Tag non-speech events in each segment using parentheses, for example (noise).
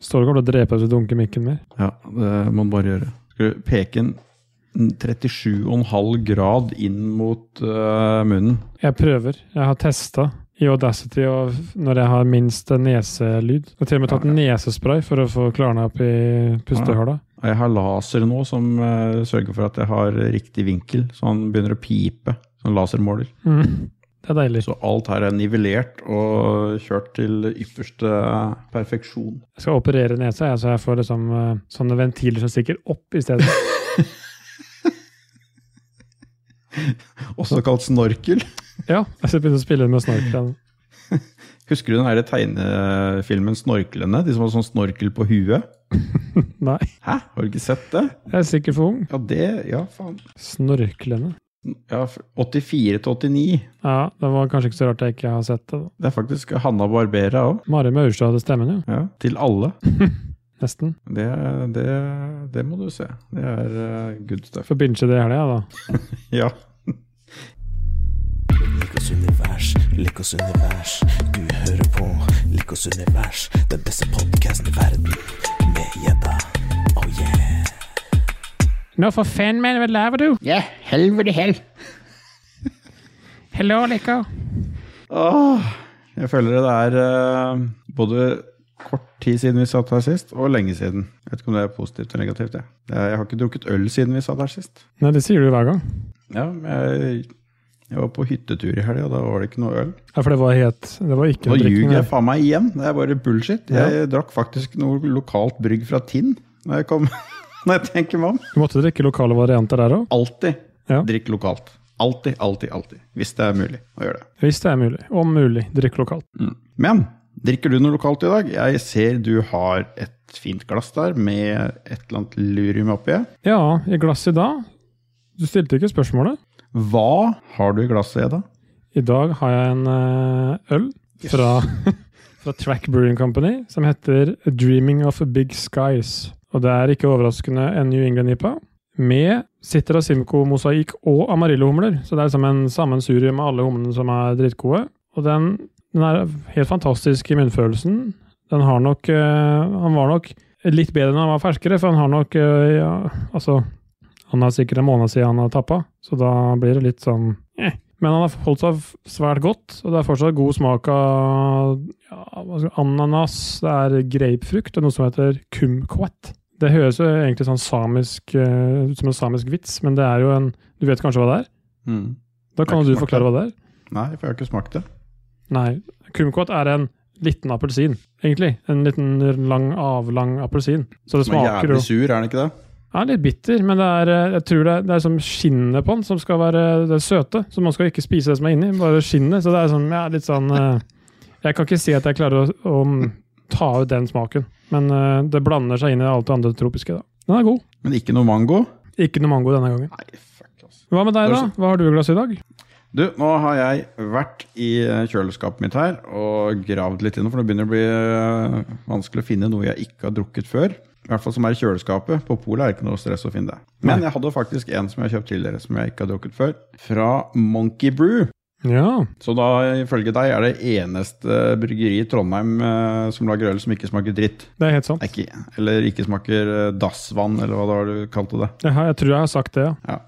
Står det kommer til å drepe hvis du dunke mikken mer. Ja, det må du bare gjøre. Skal du peke en 37,5 grad inn mot uh, munnen? Jeg prøver. Jeg har testa i Audacity og når jeg har minst neselyd. Jeg har til og med tatt nesespray for å få klarna opp i pustehøla. Jeg har laser nå som uh, sørger for at jeg har riktig vinkel, så han begynner å pipe. Sånn lasermåler. Mm. Det er deilig. Så alt her er nivellert og kjørt til ypperste perfeksjon. Jeg skal operere nesa, så jeg får liksom, uh, sånne ventiler som stikker opp i stedet. (laughs) Også kalt snorkel. ja, jeg skal begynne å spille med snorkelen. (laughs) Husker du den der tegnefilmen 'Snorklene'? De som har sånn snorkel på huet? (laughs) Nei. Hæ? Har du ikke sett det? Jeg er sikkert for ung. Ja, det Ja, faen. Snorklene. Ja, 84 til 89. Ja, det var kanskje ikke så rart jeg ikke har sett det. Det er faktisk Hanna Barbera òg. Mari Maurstad hadde stemmen, jo. Ja, til alle. (laughs) Nesten. Det, det, det, må du se. Det er uh, good stuff. Får binche det i helga, da. (laughs) ja. Likos univers, Likos univers. Du hører på Likos univers, den beste podkasten i verden. Med gjedda. Oh yeah. Nå for faen, men hva laver du? Ja, helvete hell. Hello, lekker. Åh, jeg føler det er uh, både kort tid siden vi satt her sist, og lenge siden. Jeg vet ikke om det er positivt eller negativt. Jeg, jeg har ikke drukket øl siden vi satt her sist. Nei, det sier du hver gang. Ja, jeg, jeg var på hyttetur i helga, og da var det ikke noe øl. Ja, for det var helt Det var ikke Nå noe drikking. ljuger jeg der. faen meg igjen. Det er bare bullshit. Jeg drakk faktisk noe lokalt brygg fra Tinn når jeg, kom, (laughs) når jeg tenker meg om. Du måtte drikke lokale varianter der òg? Alltid Ja. drikk lokalt. Alltid, alltid, alltid. Hvis det er mulig å gjøre det. Hvis det er mulig. Om mulig, drikk lokalt. Men drikker du noe lokalt i dag? Jeg ser du har et fint glass der med et eller annet lurium oppi. Ja, i glasset i dag Du stilte ikke spørsmålet. Hva har du i glasset, da? I dag har jeg en eh, øl fra, (laughs) fra Track Brewing Company som heter Dreaming of Big Skies. Og det er ikke overraskende en New England IPA med Citra Simco mosaikk og Amarillo-humler. Så det er liksom en sammensurium med alle humlene som er drittgode. Og den, den er helt fantastisk i munnfølelsen. Den har nok eh, Han var nok litt bedre når han var ferskere, for han har nok eh, ja, Altså, han er sikkert en måned siden han har tappa, så da blir det litt sånn eh. Men han har holdt seg svært godt, og det er fortsatt god smak av ja, ananas, det er grapefrukt og noe som heter kumquat. Det høres jo egentlig sånn samisk eh, ut som en samisk vits, men det er jo en Du vet kanskje hva det er? Mm. Da kan jo du forklare forklare hva det er. Nei, for jeg har ikke smakt det. Nei. Kumquat er en liten appelsin, egentlig. En liten lang, avlang appelsin. Så det er smaker jo jævlig sur, er den ikke det? Ja, litt bitter, men det er, eh, jeg tror det er, det er som skinnet på den som skal være det søte. Så man skal ikke spise det som er inni, bare skinnet. Så det er sånn, ja, litt sånn eh, Jeg kan ikke si at jeg klarer å, å ta ut den smaken, men uh, det blander seg inn i alt det andre tropiske. da. Den er god. Men ikke noe mango? Ikke noe mango denne gangen. Nei, fuck, altså. Hva med deg, da? Hva har du i glasset i dag? Du, nå har jeg vært i eh, kjøleskapet mitt her og gravd litt inn, for det begynner å bli eh, vanskelig å finne noe jeg ikke har drukket før. I hvert fall som er i kjøleskapet. På polet er det ikke noe stress å finne det. Men jeg hadde faktisk en som jeg har kjøpt tidligere, som jeg ikke har drukket før. Fra Monkey Brew. Ja. Så da, ifølge deg, er det eneste bryggeri i Trondheim eh, som lager øl som ikke smaker dritt. Det er helt sant. Ikke, eller ikke smaker eh, dassvann, eller hva det var du kalte det. Jeg, jeg tror jeg har sagt det, ja. Ja.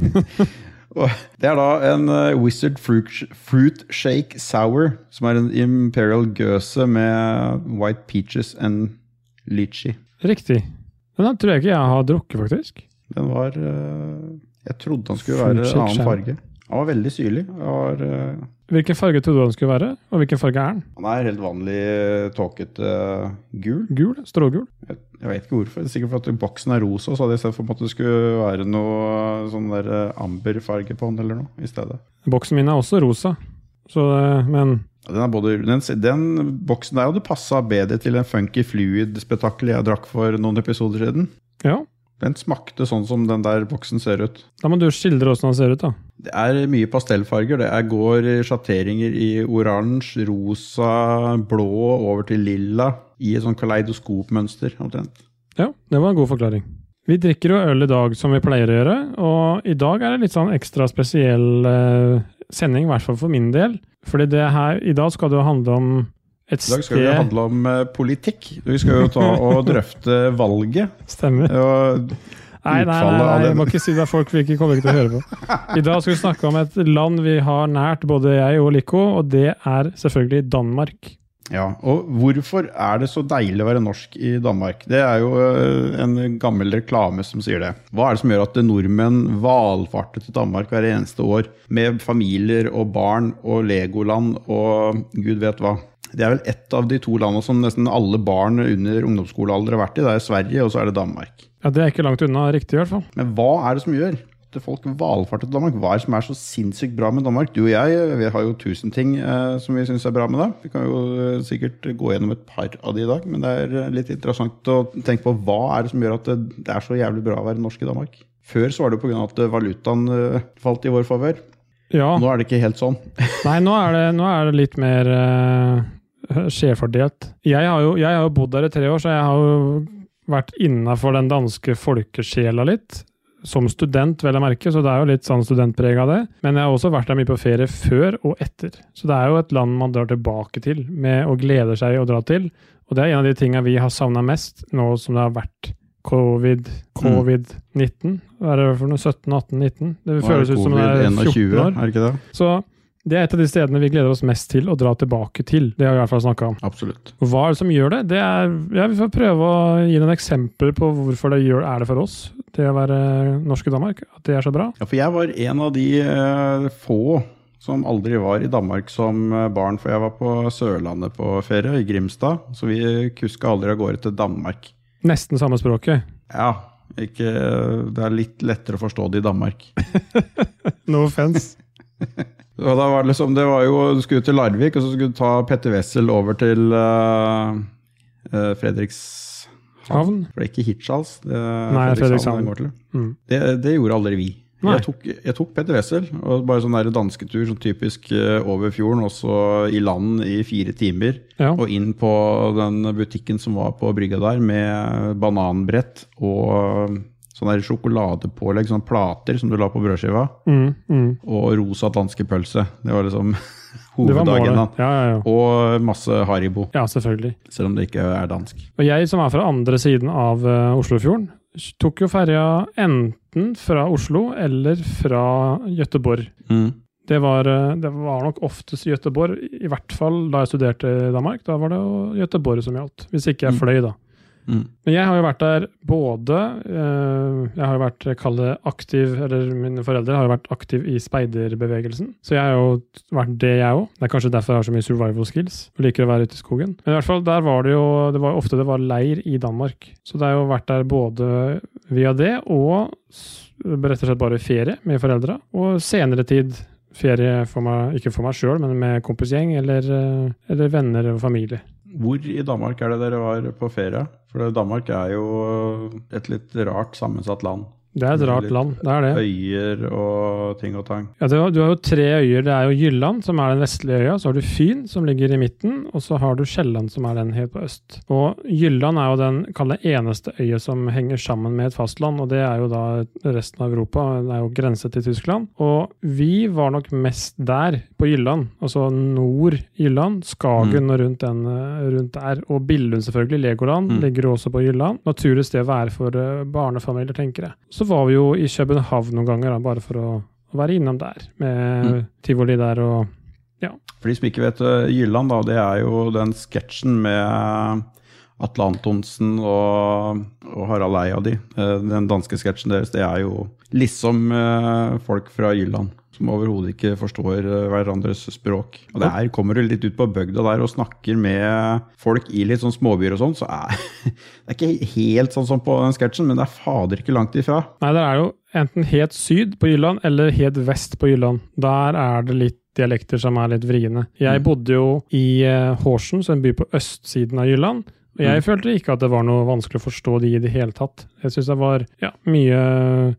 (laughs) Det er da en eh, Wizard fruit, fruit Shake Sour, som er en Imperial Gøse med white peaches and lychee. Riktig. Den tror jeg ikke jeg har drukket, faktisk. Den var Jeg trodde den skulle være annen farge. Den var veldig syrlig. Var, uh, Hvilken farge trodde du han skulle være, og hvilken farge er han? Han er helt vanlig eh, tåkete uh, gul. Gul? Strågul? Jeg, jeg vet ikke hvorfor. Det er Sikkert for at boksen er rosa, så hadde jeg sett for meg at det skulle være noe sånn der uh, amberfarge på den eller noe i stedet. Boksen min er også rosa, så, eh, men Ja, Den, både, den, den boksen der hadde passa bedre til en funky fluid-spetakkel jeg drakk for noen episoder siden. ja. Den smakte sånn som den der boksen ser ut. Da må du skildre åssen den ser ut, da. Det er mye pastellfarger. Det går sjatteringer i oransje, rosa, blå over til lilla. I et sånn kaleidoskopmønster, omtrent. Ja, det var en god forklaring. Vi drikker jo øl i dag som vi pleier å gjøre, og i dag er det litt sånn ekstra spesiell eh, sending, i hvert fall for min del. Fordi det her, i dag skal det jo handle om I dag skal det handle om eh, politikk. Vi skal jo ta og (laughs) drøfte valget. Stemmer. Og Nei, nei, nei, nei, jeg må ikke si det. Folk vil ikke komme til å høre på. (laughs) I dag skal vi snakke om et land vi har nært, både jeg og Lico, og det er selvfølgelig Danmark. Ja, og hvorfor er det så deilig å være norsk i Danmark? Det er jo eh, en gammel reklame som sier det. Hva er det som gjør at nordmenn valfarter til Danmark hver eneste år med familier og barn og Legoland og gud vet hva? Det er vel ett av de to landene som nesten alle barn under ungdomsskolealder har vært i. Det er Sverige, og så er det Danmark. Ja, Det er ikke langt unna riktig, i hvert fall. Men hva er det som gjør at folk valfarter til Danmark? Hva er det som er så sinnssykt bra med Danmark? Du og jeg vi har jo tusen ting eh, som vi syns er bra med det. Vi kan jo eh, sikkert gå gjennom et par av de i dag, men det er eh, litt interessant å tenke på hva er det som gjør at det, er så jævlig bra å være norsk i Danmark. Før så var det jo pga. at valutaen eh, falt i vår favør. Ja, Nå er det ikke helt sånn. Nei, nå er det, nå er det litt mer skjevfordelt. Jeg har, jo, jeg har jo bodd der i tre år, så jeg har jo vært innafor den danske folkesjela litt. Som student, vel å merke, så det er jo litt sånn studentpreg av det. Men jeg har også vært der mye på ferie før og etter. Så det er jo et land man drar tilbake til med og gleder seg å dra til. Og det er en av de tinga vi har savna mest nå som det har vært covid, covid-19. Hva er det for noe? 17, 18, 19? Det føles ut som det er 14 covid-21, år. er det ikke det? Så det er et av de stedene vi gleder oss mest til å dra tilbake til. Det har vi i hvert fall snakka om. Absolutt. Hva er det som gjør det? det er, ja, vi får prøve å gi noen eksempler på hvorfor det gjør, er det for oss, det å være norsk i Danmark. At det er så bra. Ja, for jeg var en av de eh, få som aldri var i Danmark som eh, barn. For jeg var på Sørlandet på ferie, i Grimstad. Så vi kuska aldri av gårde til Danmark. Nesten samme språket. Ja, ikke, det er litt lettere å forstå det i Danmark. (laughs) No offense. (laughs) Og da var det liksom, det var jo, Du skulle til Larvik, og så skulle du ta Petter Wessel over til uh, Fredrikshavn. For det er ikke Hirtshals. Det Nei, Fredrikshavn. det. Mm. Det, det gjorde aldri vi. Jeg tok, jeg tok Petter Wessel, og bare sånn der dansketur, sånn typisk eh, over fjorden, også i land i fire timer. Ja. Og inn på den butikken som var på brygga der, med bananbrett og sånn der sjokoladepålegg, sånne plater som du la på brødskiva, Mm, mm. og rosa danskeepølse. Det var liksom (laughs) målet. Ja, ja, ja. Og masse Haribo, ja, selvfølgelig. selv om det ikke er dansk. Og jeg som er fra andre siden av uh, Oslofjorden, tok jo ferja enten fra Oslo eller fra Gøteborg. Mm. Det var, eh, det var nok oftest Gøteborg, i hvert fall da jeg studerte i Danmark. Da var det Gøteborg som gjaldt, hvis ikke jeg Mm. fløy, da. Mm. Men jeg har jo vært der både eh, Jeg har jo vært kall det aktiv, eller mine foreldre har jo vært aktiv i speiderbevegelsen. Så jeg har jo vært det, jeg òg. Det er kanskje derfor jeg har så mye survival skills. og liker å være ute i skogen. Men i hvert fall, der var det jo det var ofte det var leir i Danmark. Så det har jo vært der både via det og rett og slett bare ferie med foreldra. Og senere tid ferie for meg, ikke for meg sjøl, men med kompisgjeng eller, eh, eller venner og familie. Hvor i Danmark er det dere var på ferie? For Danmark er jo et litt rart sammensatt land. Det er et rart Litt land, det er det. Øyer og ting og tang. Ja, du har, du har jo tre øyer. Det er jo Jylland, som er den vestlige øya. Så har du Fyn, som ligger i midten. Og så har du Sjælland, som er den helt på øst. Og Jylland er jo den kall det eneste øya som henger sammen med et fastland. Og det er jo da resten av Europa. Det er jo grense til Tyskland. Og vi var nok mest der, på Jylland. Altså nord Jylland. Skagen og rundt, den, rundt der. Og Billund, selvfølgelig. Legoland Mm. ligger også på Jylland. Naturlig sted å være for eh, barnefamilier, tenker jeg. Så var vi jo i København noen ganger, da, bare for å være innom der, med Mm. tivoli der og For de som ikke vet Gylland, Jylland, da, det er jo den sketsjen med Atle Antonsen og, og Harald Eia de. Eh, Den danske sketsjen deres, det er jo liksom eh, folk fra Jylland. Som overhodet ikke forstår eh, hverandres språk. Og der kommer du litt ut på bygda der og snakker med folk i litt sånn småbyer og sånn, så er (laughs) det er ikke helt sånn som på den sketsjen, men det er fader ikke langt ifra. Nei, det er jo enten helt syd på Jylland eller helt vest på Jylland. Der er det litt dialekter som er litt vriene. Jeg Mm. bodde jo i eh, Horsen, som er en by på østsiden av Jylland. Og jeg Mm. følte ikke at det var noe vanskelig å forstå de i det hele tatt. Jeg syns det var ja, mye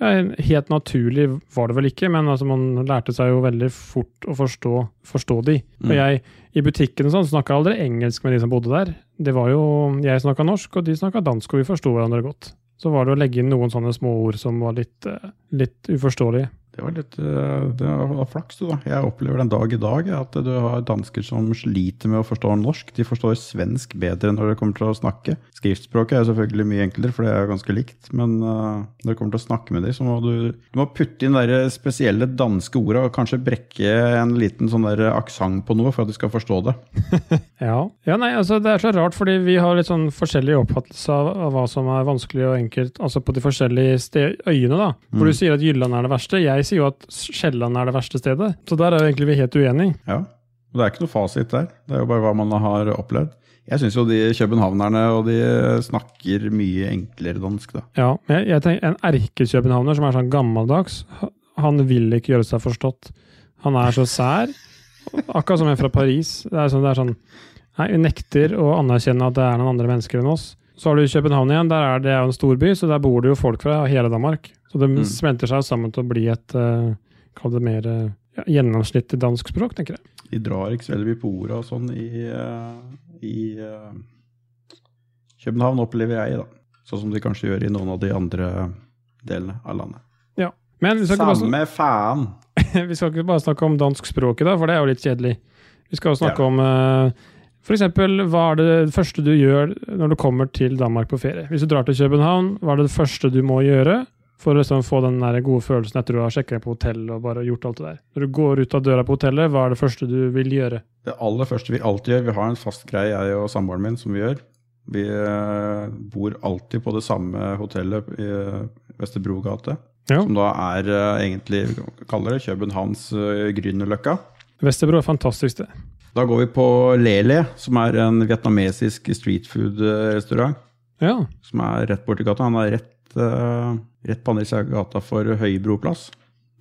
ja, Helt naturlig var det vel ikke, men altså man lærte seg jo veldig fort å forstå, forstå de. Og Mm. jeg, i butikken og sånn, snakka aldri engelsk med de som bodde der. Det var jo, Jeg snakka norsk, og de snakka dansk, og vi forsto hverandre godt. Så var det å legge inn noen sånne små ord som var litt, eh, litt uforståelige. Det var litt eh, det var flaks, du, da. Jeg opplever den dag i dag at du har dansker som sliter med å forstå norsk. De forstår svensk bedre når det kommer til å snakke. Skriftspråket er selvfølgelig mye enklere, for det er jo ganske likt. Men uh, når det kommer til å snakke med dem, så må du, du må putte inn de spesielle danske orda og kanskje brekke en liten sånn aksent på noe for at de skal forstå det. (laughs) ja. ja, nei, altså det er så rart, fordi vi har litt sånn forskjellig oppfattelse av, av hva som er vanskelig og enkelt, altså på de forskjellige øyene, da. Hvor mm. du sier at Jylland er det verste. Jeg sier jo at Kielland er det verste stedet. Så der er jo egentlig vi helt uenige. Ja, og det er ikke noe fasit der. Det er jo bare hva man har opplevd. Jeg syns jo de københavnerne og de snakker mye enklere dansk, da. Ja, men jeg, jeg tenker en erkekøbenhavner som er sånn gammeldags, han vil ikke gjøre seg forstått. Han er så sær. Akkurat som en fra Paris. Det er sånn, det er sånn Nei, vi nekter å anerkjenne at det er noen andre mennesker enn oss. Så har du København igjen. Der er det jo en storby, så der bor det jo folk fra hele Danmark. Så det mm. smelter seg sammen til å bli et uh, Kall det mer uh, ja, gjennomsnittlig dansk språk, tenker jeg. De drar ikke så veldig mye på orda og sånn i, uh, i København, opplever jeg, da. Sånn som de kanskje gjør i noen av de andre delene av landet. Ja. Men Samme faen! (laughs) vi skal ikke bare snakke om dansk språk i da, for det er jo litt kjedelig. Vi skal jo snakke ja. om F.eks. hva er det første du gjør når du kommer til Danmark på ferie? Hvis du drar til København, hva er det første du må gjøre for å liksom få den gode følelsen etter du har sjekka på hotell og bare gjort alt det der? Når du går ut av døra på hotellet, hva er det første du vil gjøre? Det aller første vi alltid gjør, vi har en fast greie, jeg og samboeren min, som vi gjør. Vi eh, bor alltid på det samme hotellet i Vesterbrogate. Ja. Som da er eh, egentlig, vi kaller det Københavns Grünerløkka. Vesterbro er fantastisk sted. Da går vi på Lele, som er en vietnamesisk streetfood-restaurant. Ja. Som er rett borti gata. Han er rett, uh, rett på andre siden av gata for Høybroplass.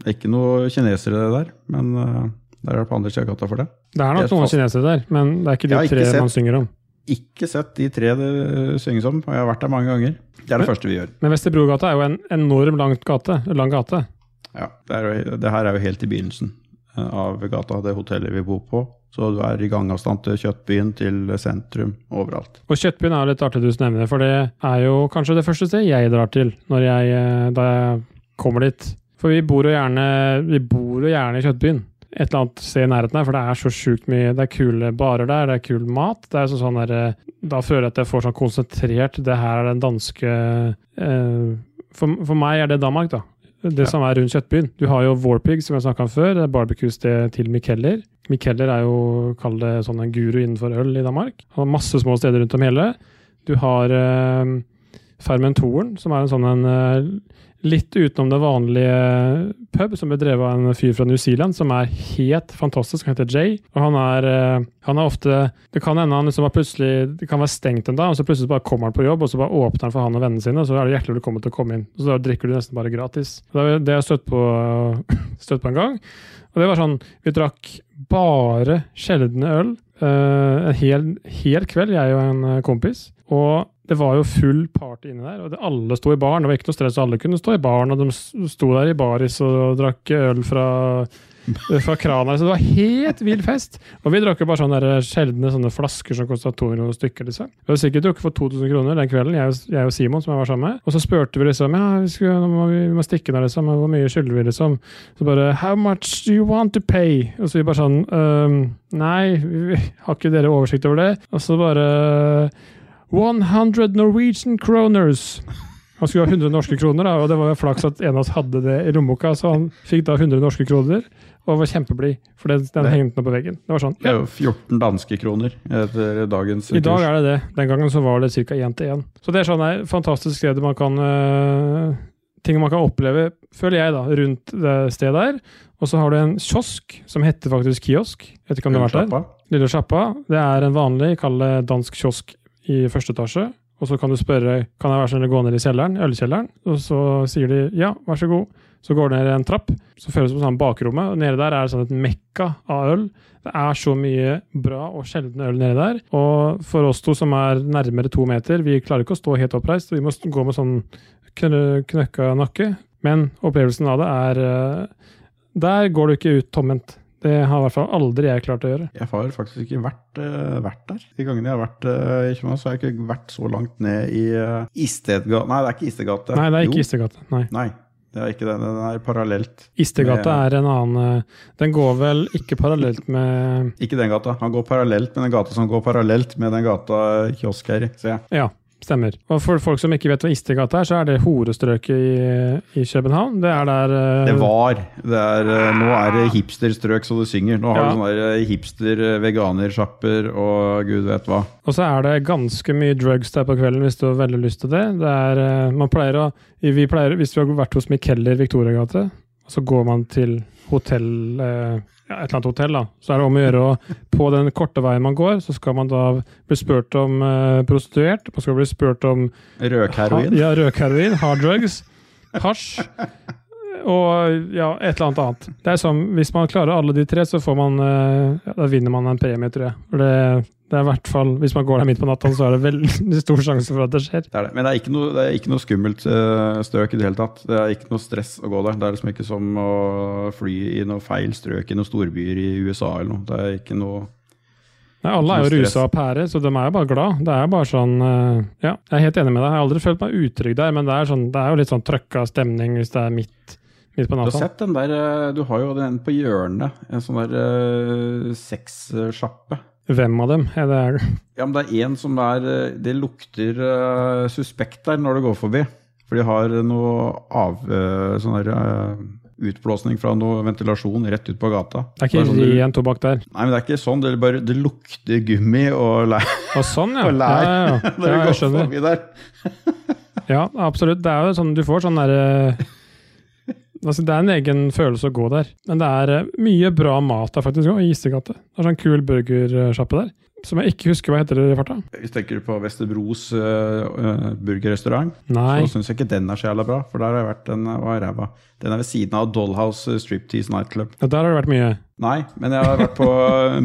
Det er ikke noe kinesere der, men uh, der er det på andre siden av gata for det. Det er nok det er noen kinesere der, men det er ikke de tre sett, man synger om. Ikke sett de tre det synges om, og jeg har vært der mange ganger. Det er det men, første vi gjør. Men Vesterbrogata er jo en enorm lang gate. Lang gate. Ja, det, er, det her er jo helt i begynnelsen eh, av gata, det hotellet vi bor på. Så du er i gangavstand til Kjøttbyen, til sentrum, overalt. Og Kjøttbyen er litt artig du nevner, for det er jo kanskje det første stedet jeg drar til når jeg, eh, da jeg kommer dit. For vi bor jo gjerne, vi bor jo gjerne i Kjøttbyen. Et eller annet sted i nærheten her, for det er så sjukt mye Det er kule barer der, det er kul mat. Det er sånn, sånn der, eh, Da føler jeg at jeg får sånn konsentrert Det her er den danske eh, for, for meg er det Danmark, da det ja. som er rundt Kjøttbyen. Du har jo Warpig, som jeg snakka om før. Det er barbecue-sted til Mikeller. Mikeller er jo kall det sånn en guru innenfor øl i Danmark. Han har masse små steder rundt om hele. Du har eh, Fermentoren, som er en sånn en eh, litt utenom det vanlige pub, som ble drevet av en fyr fra New Zealand, som er helt fantastisk. Han heter Jay. Og han er, eh, han er ofte Det kan hende han liksom plutselig Det kan være stengt en dag, og så plutselig bare kommer han på jobb, og så bare åpner han for han og vennene sine, og så er det hjertelig velkommen til å komme inn. Og så da drikker du nesten bare gratis. Det har jeg støtt på, (laughs) støtt på en gang. Og det var sånn Vi drakk bare sjeldne øl. Uh, en hel, hel kveld, jeg og en kompis. Og det var jo full party inne der, og det, alle sto i baren. Det var ikke noe stress, alle kunne stå i baren, og de sto der i baris og drakk øl fra, fra krana. Så det var helt vill fest. Og vi drakk jo bare sånne der sjeldne sånne flasker som kosta 200 stykker. liksom. Vi hadde sikkert drukket for 2000 kroner den kvelden, jeg, jeg, og Simon, som jeg var sammen med. Og så spurte vi liksom ja, vi, skulle, må, vi må stikke nå, liksom. Hvor mye skylder vi, liksom? Så bare How much do you want to pay? Og så vi bare sånn um, Nei, vi, har ikke dere oversikt over det? Og så bare 100 Norwegian kroners. Han skulle ha 100 norske kroner, og det var jo flaks at en av oss hadde det i lommeboka, så han fikk da 100 norske kroner og var kjempeblid, for den, den hengte på veggen. Det var sånn, ja. Det er jo 14 danske kroner etter dagens I dag er det det. Den gangen så var det ca. 1 til 1. Så det er sånn et fantastisk sted man kan uh, Ting man kan oppleve, føler jeg, da, rundt det stedet der. Og så har du en kiosk som heter faktisk kiosk. Vet ikke om du har vært der? Lille sjappa. Det er en vanlig, kall det dansk kiosk i første etasje. Og så kan du spørre kan jeg være snill å gå ned i kjelleren, ølkjelleren. Og så sier de ja, vær så god. Så går du ned en trapp. Så føres det på sånn bakrommet. og Nede der er det sånn et mekka av øl. Det er så mye bra og sjelden øl nede der. Og for oss to som er nærmere to meter, vi klarer ikke å stå helt oppreist. Vi må gå med sånn knøkka nakke. Men opplevelsen av det er eh, Der går du ikke ut tomhendt. Det har i hvert fall aldri jeg klart å gjøre. Jeg har faktisk ikke vært, uh, vært der. De gangene jeg har vært uh, i København, så har jeg ikke vært så langt ned i uh, Istedgata Nei, det er ikke Istedgate. Nei, det er ikke Istedgate. Nei. Nei. Det er ikke det, den er parallelt. Istegata er en annen Den går vel ikke parallelt med Ikke den gata. Han går parallelt med den gata som går parallelt med den gata kiosk her i, ser jeg. Ja, stemmer. Og for folk som ikke vet hva Istegata er, så er det horestrøket i, i København. Det er der uh... Det var. Det er, uh, nå er det hipsterstrøk så det synger. Nå har Ja. du sånne eh, hipster-veganersjapper og gud vet hva. Og så er det ganske mye drugs der på kvelden hvis du har veldig lyst til det. det er, uh, man pleier å, vi pleier, hvis du har vært hos Mikeller Victoriagate, så går man til hotell eh, ja, et eller annet hotell, da. Så er det om å gjøre å (laughs) På den korte veien man går, så skal man da bli spurt om eh, prostituert. Man skal bli spurt om Røkheroin. Ha, ja, røkheroin, hard drugs, hasj og ja, et eller annet annet. Det er som, Hvis man klarer alle de tre, så får man eh, ja, Da vinner man en premie, tror jeg. For det, det er i hvert fall, Hvis man går der midt på natta, så er det veldig (laughs) stor sjanse for at det skjer. Det er det. Men det er ikke noe, det er ikke noe skummelt uh, strøk i det hele tatt. Det er ikke noe stress å gå der. Det er liksom ikke som å fly i noe feil strøk i noen storbyer i USA eller noe. Det er ikke noe Nei, Alle er jo rusa av pære, så de er jo bare glad. Det er bare sånn eh, Ja, jeg er helt enig med deg. Jeg har aldri følt meg utrygg der, men det er, sånn, det er jo litt sånn trøkka stemning hvis det er midt, midt på Du har sett den der eh, Du har jo den på hjørnet. En sånn der uh, sexsjappe. Hvem av dem? Er det Ja, men det er en som er eh, Det lukter uh, suspekt der når det går forbi. For de har noe av uh, sånn der uh, utblåsning fra noe ventilasjon rett ut på gata. det er ikke sånn ren tobakk der. Nei, men det er ikke sånn. Det, er bare, det lukter gummi og lær. Og sånn, ja. (laughs) Og Ja, lær. ja, ja. (laughs) når ja jeg skjønner. (laughs) Ja, absolutt. Det er jo sånn, du får sånn derre altså, Det er en egen følelse å gå der. Men det er eh, mye bra mat der faktisk òg, i Gistegate. Det er sånn kul burgersjappe der. Som jeg ikke husker hva heter det i farta. Hvis du tenker på Vesterbros uh, burgerrestaurant, så syns jeg ikke den er så jævla bra. For der har jeg vært den var ræva. Den er ved siden av Dollhouse Striptease Nightclub. Ja, der har det vært mye. Nei, men jeg har vært på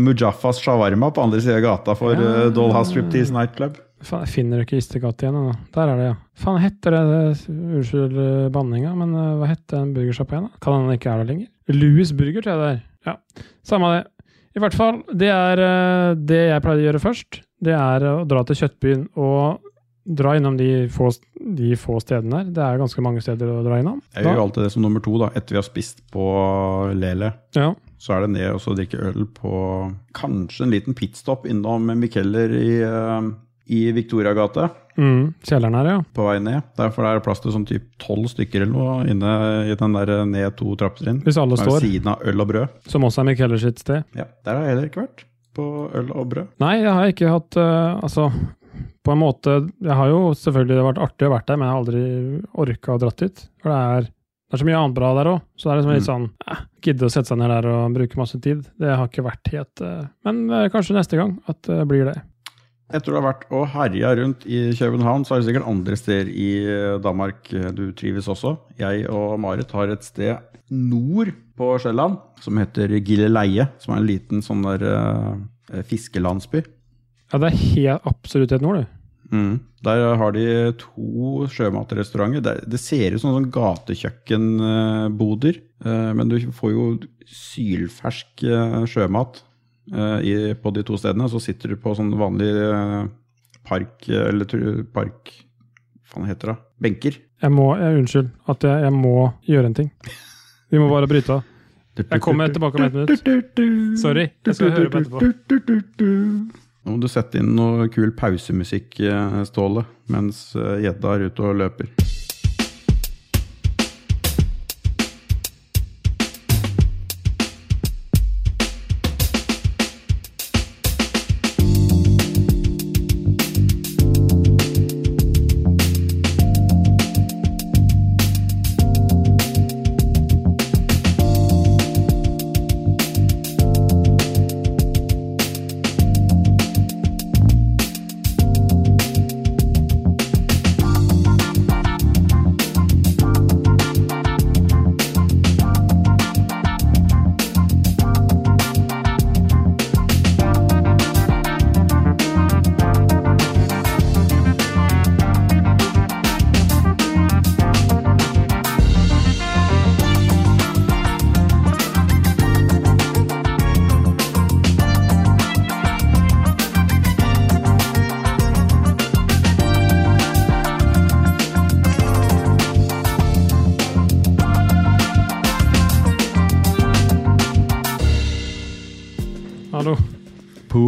Mujaffas shawarma på andre siden av gata for Ja. Dollhouse Striptease Nightclub. Faen, jeg finner ikke Gistegate igjen. ennå. Der er det, ja. Faen, heter det Unnskyld eh, banninga, men eh, hva heter den burgersjappa igjen? da? Kan den ikke er der lenger? Louis Burger, tror jeg det er. Ja, Samme det. I hvert fall, det er eh, det jeg pleier å gjøre først. Det er å dra til Kjøttbyen og dra innom de få, de få stedene der. Det er ganske mange steder å dra innom. Jeg gjør jo alltid det som nummer to, da, etter vi har spist på Lele. Ja. Så er det ned og så drikke øl på kanskje en liten pitstop innom Mikeller i, eh, i Viktoriagate. Mm, kjelleren her, ja. på vei ned. Derfor er det plass til sånn typ tolv stykker eller noe inne i den der ned to trappetrinn. Hvis alle står. ved siden av øl og brød. Som også er Michaeler sitt sted. Ja, Der har jeg heller ikke vært. På øl og brød. Nei, jeg har ikke hatt uh, Altså, på en måte Jeg har jo selvfølgelig vært artig å vært der, men jeg har aldri orka å dratt dit. For det er, det er så mye annet bra der òg. Så det er liksom litt sånn eh, Gidde å sette seg ned der og bruke masse tid. Det har ikke vært helt eh, Men eh, kanskje neste gang at det blir det. Etter du har vært og herja rundt i København, så er det sikkert andre steder i eh, Danmark eh, du trives også. Jeg og Marit har et sted nord på Sjælland som heter Gilleleie. Som er en liten sånn der uh, fiskelandsby. Ja, det er helt absolutt helt nord, du. Mm. Der har de to sjømatrestauranter. Det, det ser ut som sånn gatekjøkkenboder, men du får jo sylfersk sjømat i, på de to stedene. Så sitter du på sånn vanlig eh, park, eller park Hva faen heter det? Benker. Jeg må, jeg, Unnskyld at jeg, jeg må gjøre en ting. Vi må bare bryte av. Jeg kommer tilbake om et minutt. Sorry, jeg skal høre på etterpå. Nå må du sette inn noe kul pausemusikk, eh, Ståle, mens eh, gjedda er ute og løper.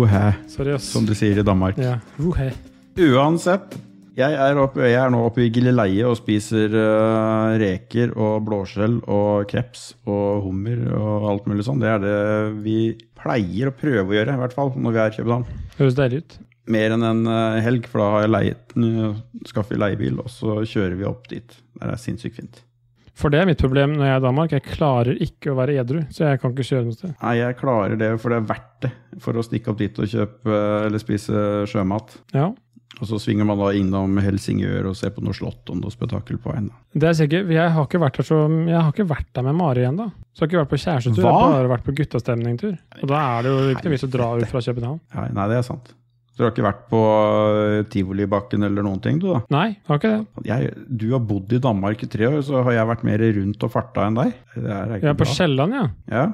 Ass. som de sier i Danmark. Ja. Wuhe. Uansett, jeg er, oppe, jeg er nå oppe i Gilleleie og spiser uh, reker og blåskjell og kreps og hummer og alt mulig sånn. Det er det vi pleier å prøve å gjøre, i hvert fall når vi er i København. Høres deilig ut. Mer enn en eh, helg, for da har jeg leiet, skaffer vi leiebil, og så kjører vi opp dit. Det er sinnssykt fint. For det er mitt problem når jeg er i Danmark. Jeg klarer ikke å være edru, så jeg kan ikke kjøre noe sted. Nei, jeg klarer det, for det er verdt det for å stikke opp dit og kjøpe eh, eller spise sjømat. Ja, Og så svinger man da innom Helsingør og ser på noe slott og noe spetakkel på veien. Det er sikkert, Jeg har ikke vært der, så, jeg har ikke vært der med Mari ennå. Så jeg har ikke vært på kjærestetur, jeg har bare vært på guttastemningtur. Og da er det jo ikke noe vits å dra ut fra København. Ja, nei, det er sant. Du har ikke vært på eh, Tivolibakken eller noen ting, du da? Nei, har ikke det. Jeg, du har bodd i Danmark i tre år, så har jeg vært mer rundt og farta enn deg. Det er ikke Jeg er på. Kielland, ja. Ja,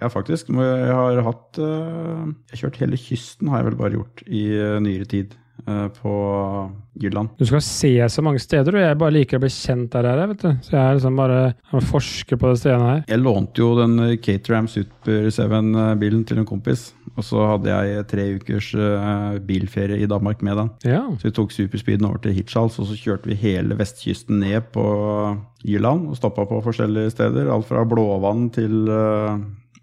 ja faktisk. Jeg har hatt eh, Jeg har kjørt hele kysten, har jeg vel bare gjort i eh, nyere tid. Eh, på Jylland. Du skal se så mange steder, og jeg bare liker å bli kjent der jeg er. vet du. Så jeg er liksom bare jeg forsker på det stedet her. Jeg lånte jo den eh, Caterham Super 7-bilen til en kompis. Og så hadde jeg tre ukers eh, bilferie i Danmark med den. Ja, Så vi tok superspeeden over til Hirtshals, og så kjørte vi hele vestkysten ned på Jylland og stoppa på forskjellige steder. Alt fra Blåvann til eh,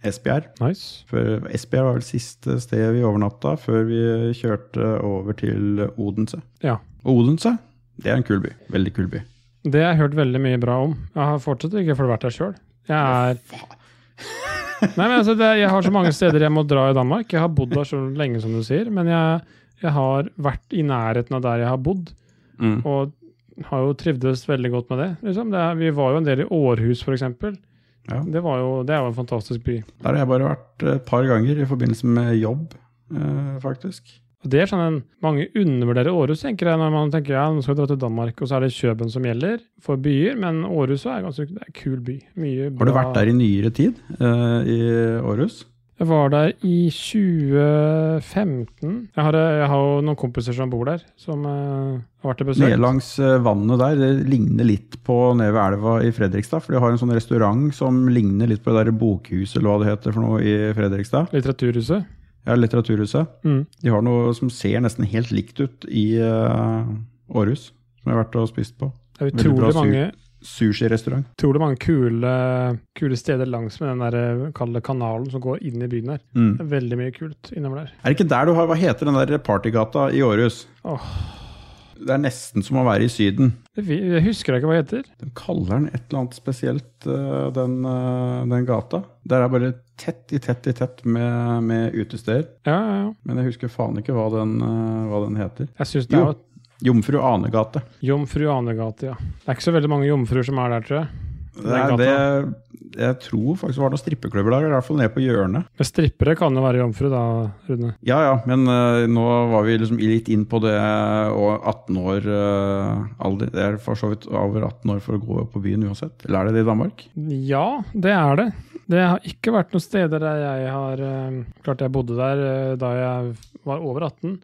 Esbjerg. nice. For Esbjerg var vel siste sted vi overnatta, før vi kjørte over til Odense. Ja. Og Odense, det er en kul by. Veldig kul by. Det har jeg hørt veldig mye bra om. Jeg har fortsatt ikke fått vært der sjøl. Jeg er (laughs) Nei, men altså, det, Jeg har så mange steder jeg må dra i Danmark. Jeg har bodd der så lenge som du sier, men jeg, jeg har vært i nærheten av der jeg har bodd, Mm. og har jo trivdes veldig godt med det. Liksom. det er, vi var jo en del i Århus, f.eks. Ja. Det, var jo, det er jo en fantastisk by. Der har jeg bare vært et par ganger i forbindelse med jobb, eh, faktisk. Og det er sånn en, Mange undervurderer Århus, tenker jeg, når man tenker ja, nå skal vi dra til Danmark, og så er det Kjøben som gjelder for byer, men Århus er ganske det er en kul by. Mye Har du vært der i nyere tid? eh, I Århus? Jeg var der i 2015. Jeg har, jeg har jo noen kompiser som bor der, som uh, har vært til besøk. Nede langs eh, vannet der, det ligner litt på nede ved elva i Fredrikstad. For de har en sånn restaurant som ligner litt på det der bokhuset, eller hva det heter for noe, i Fredrikstad. Litteraturhuset. Ja, Litteraturhuset. Mm. De har noe som ser nesten helt likt ut i uh, Århus, som jeg har vært og spist på. Det er utrolig mange, Sushirestaurant. utrolig mange kule, kule steder langs med den der, eh, kanalen som går inn i byen der. Mm. Det er veldig mye kult innover der. Er det ikke der du har Hva heter den der partygata i Århus? Oh. Det er nesten som å være i Syden. Jeg husker ikke hva det heter. De kaller den et eller annet spesielt, eh, den, eh, den gata. Der er bare tett i tett i tett med, med utesteder. Ja, ja, ja. Men jeg husker faen ikke hva den, hva den heter. Jeg synes det Jo. Jomfru Anegate. Jomfru Anegate, ja. Det er ikke så veldig mange jomfruer som er der, tror jeg. Det er det, jeg tror faktisk det var noen strippeklubber der, i hvert fall nede på hjørnet. Men strippere kan jo være jomfru, da, Rune. Ja ja, men uh, nå var vi liksom litt inn på det og 18 år uh, alder. Det er for så vidt over 18 år for å gå på byen uansett. Eller er det det i Danmark? Ja, det er det. Det har ikke vært noen steder der jeg har uh, Klart jeg bodde der da jeg var over 18,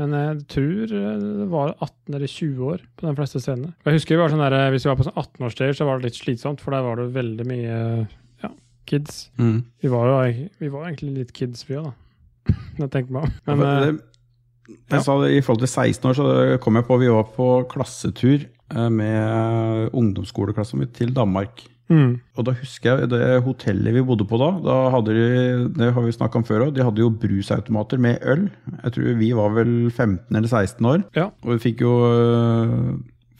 men jeg tror eh, det var 18 eller 20 år på de fleste scenene. Jeg husker vi var sånn der, eh, Hvis vi var på sånn 18-årsdager, så var det litt slitsomt, for der var det veldig mye ja, kids. Vi var jo vi var egentlig litt kids, vi òg, da. (laughs) Når jeg tenker meg om. Men Ja, eh, det, jeg sa det, I forhold til 16 år så kom jeg på vi var på klassetur eh, med ungdomsskoleklassen min til Danmark. Mm, Og da husker jeg det hotellet vi bodde på da. da hadde de, Det har vi snakka om før òg. De hadde jo brusautomater med øl. Jeg tror vi var vel 15 eller 16 år. Ja. Og vi fikk jo øh,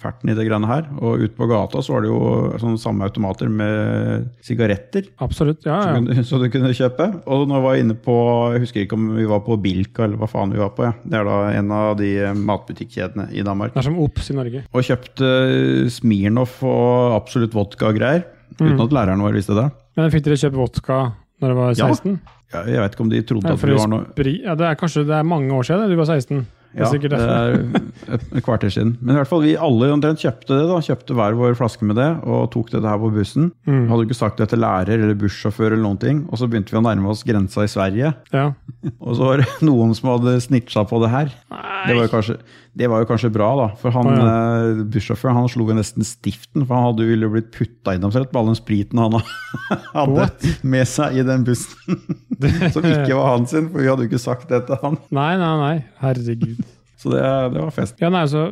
ferten i det greiene her. Og ute på gata så var det jo sånne samme automater med sigaretter. absolutt. Ja, ja. Så, kunne, (laughs) Så du kunne kjøpe. Og nå var jeg inne på Jeg husker ikke om vi var på Bilka eller hva faen vi var på. Ja. Det er da en av de matbutikkjedene i Danmark. Det er som Ops i Norge. Og kjøpte Smirnoff og Absolutt vodka og greier. Uten Mm. at læreren vår visste det. Men fikk dere kjøpt vodka når dere var 16? Ja, jeg vet ikke om de trodde ja, at vi var noe ja, det er kanskje det er mange år siden du var 16. Det er Ja, det er et, et kvarter siden. Men i hvert fall vi alle omtrent kjøpte det. da, Kjøpte hver vår flaske med det og tok det her på bussen. Mm. Hadde ikke sagt det til lærer eller bussjåfør eller noen ting. Og så begynte vi å nærme oss grensa i Sverige. Ja. (laughs) Og så var det noen som hadde snitcha på det her. Nei, Det var, kanskje, det var jo kanskje bra, da. For han Å, eh, bussjåføren han slo jo nesten stiften. For han hadde jo ville blitt putta innomsett med all den spriten han (laughs) hadde What? med seg i den bussen. (laughs) Som ikke var han sin, for vi hadde jo ikke sagt det til han. Nei, nei, nei. Herregud. Så det, det var fest. Ja, nei, så,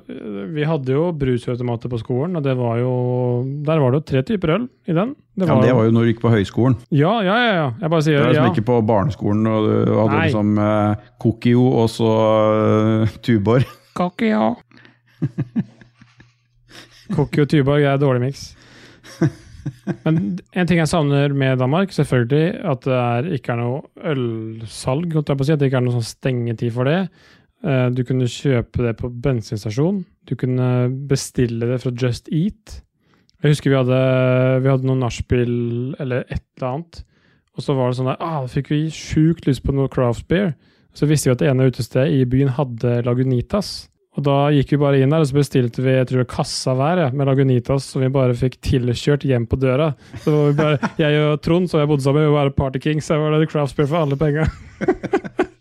Vi hadde jo brusautomater på skolen, og det var jo Der var det jo tre typer øl i den. Ja, men det var jo når du gikk på høyskolen. Ja, ja, ja. ja. Jeg bare Det er var liksom ja. ikke på barneskolen, og du hadde Nei. liksom eh, Kokio og så uh, Tuborg. (laughs) Kokio. Kokio og Tuborg er dårlig miks. Men en ting jeg savner med Danmark, selvfølgelig at det er, ikke er noe ølsalg. At det ikke er noe sånn stengetid for det. Eh, Du kunne kjøpe det på bensinstasjon. Du kunne bestille det fra Just Eat. Jeg husker vi hadde, vi hadde noen nachspiel eller et eller annet. Og så var det sånn der, ah, da fikk vi sjukt lyst på noe craft beer. Så visste vi at det ene utestedet i byen hadde Lagunitas. Og da gikk vi bare inn der og så bestilte vi jeg tror kassa hver ja, med Lagunitas, som vi bare fikk tilkjørt hjem på døra. Så var vi bare, Jeg og Trond, som jeg bodde sammen med, vi var bare Party Kings. Så var det craft beer for alle penger. (laughs)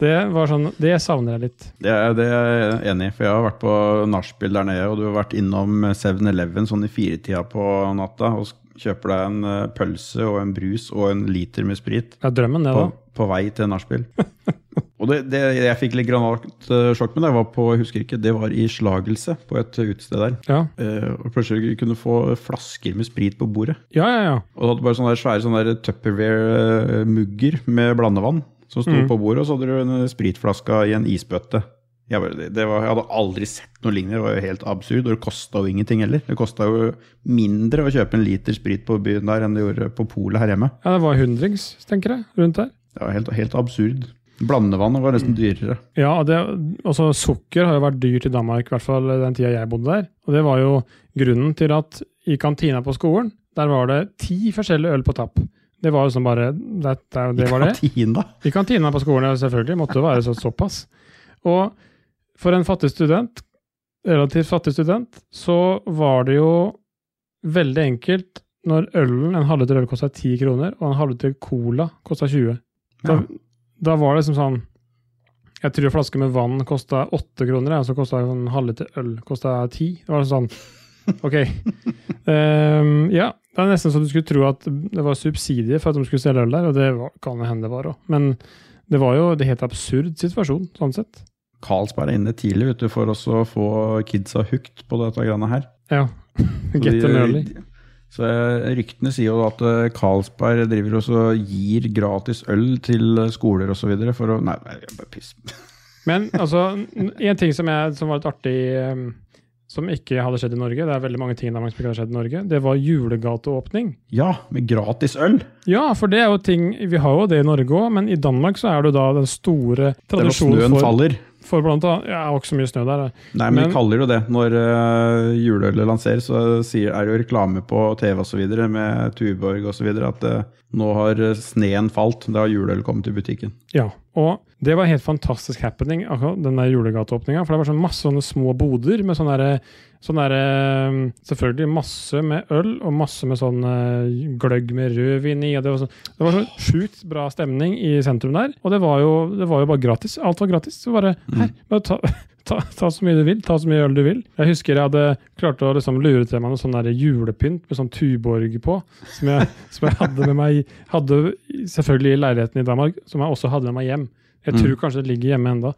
Det var sånn, det savner jeg litt. Det det er jeg enig i, for jeg har vært på nachspiel der nede, og du har vært innom 7-Eleven sånn i firetida på natta og kjøper deg en eh, pølse og en brus og en liter med sprit er drømmen, det, på, da. på vei til nachspiel. (laughs) og det, det jeg fikk litt granatsjokk med, det var på, jeg husker ikke, det var i Slagelse på et utested der. Ja, Eh, og plutselig kunne du få flasker med sprit på bordet. ja, ja. ja. Og du hadde bare sånne der svære sånne Tupperware-mugger med blandevann som sto Mm. på bordet, og så hadde du en spritflaske i en isbøtte. Jeg, bare, var, jeg hadde aldri sett noe lignende. Det var jo helt absurd, og det kosta jo ingenting heller. Det kosta jo mindre å kjøpe en liter sprit på byen der enn det gjorde på polet her hjemme. ja det var hundrings, tenker jeg, rundt der. Det var helt, helt absurd. Blandevannet var nesten dyrere. Ja, og det, også sukker har jo vært dyrt i Danmark, i hvert fall den tida jeg bodde der. Og det var jo grunnen til at i kantina på skolen, der var det ti forskjellige øl på tapp. Det var jo sånn bare Det, det, det var det. Kantina. I kantina på skolen, selvfølgelig. Måtte være så, såpass. Og for en fattig student, relativt fattig student, så var det jo veldig enkelt når ølen, en halvliter øl kosta 10 kroner, og en halvliter cola kosta 20. Da, Ja. da var det liksom sånn Jeg tror en flaske med vann kosta 8 kroner, og så kosta en halvliter øl kosta 10. Det var sånn OK. Um, (laughs) ja, det er nesten så du skulle tro at det var subsidier for at de skulle selge øl der, og det var, kan hende det var òg. Men det var jo en helt absurd situasjon, sånn sett. Carlsberg er inne tidlig vet du, for å få kidsa hooked på dette greiene her. Ja. (laughs) Get them early. Så eh, Ryktene sier jo at eh, Carlsberg driver også gir gratis øl til eh, skoler osv. for å Nei, nei, er bare piss. Men altså, en ting som, jeg, som var litt artig, ehm, som ikke hadde skjedd i Norge, det er veldig mange ting der som ikke hadde skjedd i Norge, det var julegateåpning. Ja, med gratis øl! Ja, for det er jo ting Vi har jo det i Norge òg, men i Danmark så er det jo da den store Det var tradisjonen snøen for, faller. for blant annet Ja, var ikke så mye snø der. da. Nei, men, Men- de kaller det jo det. Når uh, juleølet lanseres, så sier, er det jo reklame på TV osv. med Tuborg osv. at eh, nå har eh, sneen falt. Da har juleøl kommet til butikken. Ja, og det var helt fantastisk happening, akkurat den der julegateåpninga. For det var sånn masse sånne små boder med sånn derre sånn derre, Selvfølgelig masse med øl og masse med sånn eh, gløgg med rødvin i. Det var, sånn, det var så sjukt bra stemning i sentrum der. Og det var jo, det var jo bare gratis. Alt var gratis. Så bare her, bare ta, (laughs) ta, ta så mye du vil. Ta så mye øl du vil. Jeg husker jeg hadde klart å liksom lure til meg noe sånn julepynt med sånn Tuborg på, som jeg, som jeg hadde med meg hadde selvfølgelig i leiligheten i Danmark, som jeg også hadde med meg hjem. Jeg Mm. tror kanskje det ligger hjemme enda.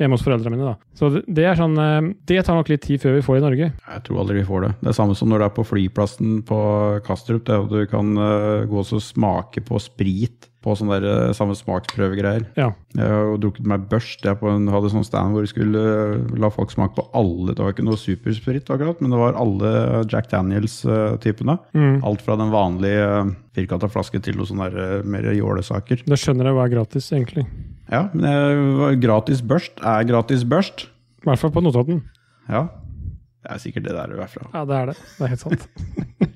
Hjemme hos foreldrene mine, da. Så det, det er sånn eh, Det tar nok litt tid før vi får i Norge. Jeg tror aldri vi får det. Det er samme som når du er på flyplassen på Kastrup. Det er at du kan eh, gå og smake på sprit på sånne der, eh, samme smaksprøvegreier. Ja. Jeg har jo drukket meg børst. Jeg på en, hadde sånn stand hvor vi skulle eh, la folk smake på alle. Det var ikke noe supersprit, akkurat, men det var alle Jack Daniels-typene. Mm. Alt fra den vanlige uh, firkanta flaske til noe sånne der, eh, mer jålesaker. Da skjønner jeg hva er gratis, egentlig. Ja, men eh, gratis børst er gratis børst. I hvert fall på Notodden. Ja. Det er sikkert det der du er fra. Ja, det er det. Det er helt sant.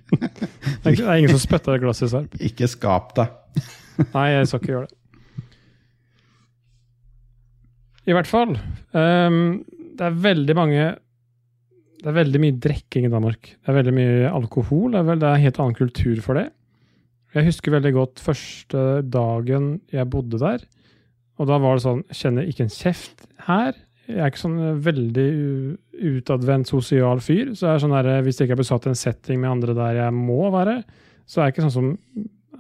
(laughs) det er ingen som spytter i glasset. Ikke skap deg. Nei, jeg skal ikke gjøre det. I hvert fall. Um, det er veldig mange Det er veldig mye drikking i Danmark. Det er veldig mye alkohol. Det er, vel, det er en helt annen kultur for det. Jeg husker veldig godt første dagen jeg bodde der. Og da var det sånn kjenner ikke en kjeft her. jeg er ikke sånn veldig utadvendt sosial fyr. Så er det sånn der, hvis jeg ikke er besatt i en setting med andre der jeg må være, så er jeg ikke sånn som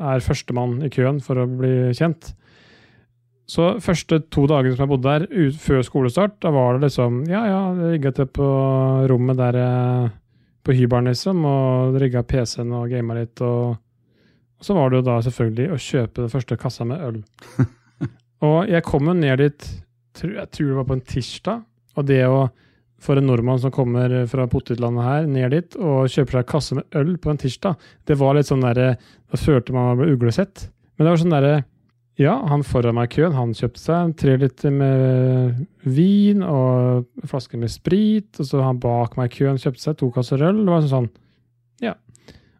er førstemann i køen for å bli kjent. Så første to dagene som jeg bodde der, ut, før skolestart, da var det liksom Ja, ja, rigga til på rommet der jeg På hybelen, liksom, og rigga PC-en og gama litt, og, og så var det jo da selvfølgelig å kjøpe den første kassa med øl. (laughs) og jeg kom jo ned dit tror, jeg tror det var på en tirsdag. Og det å for en nordmann som kommer fra potetlandet her, ned dit og kjøper seg kasse med øl på en tirsdag, det var litt sånn derre Da følte man ble uglesett. Men det var sånn derre Ja, han foran meg i køen, han kjøpte seg tre liter med vin og en flaske med sprit, og så han bak meg i køen kjøpte seg to kasser øl. Det var sånn Ja.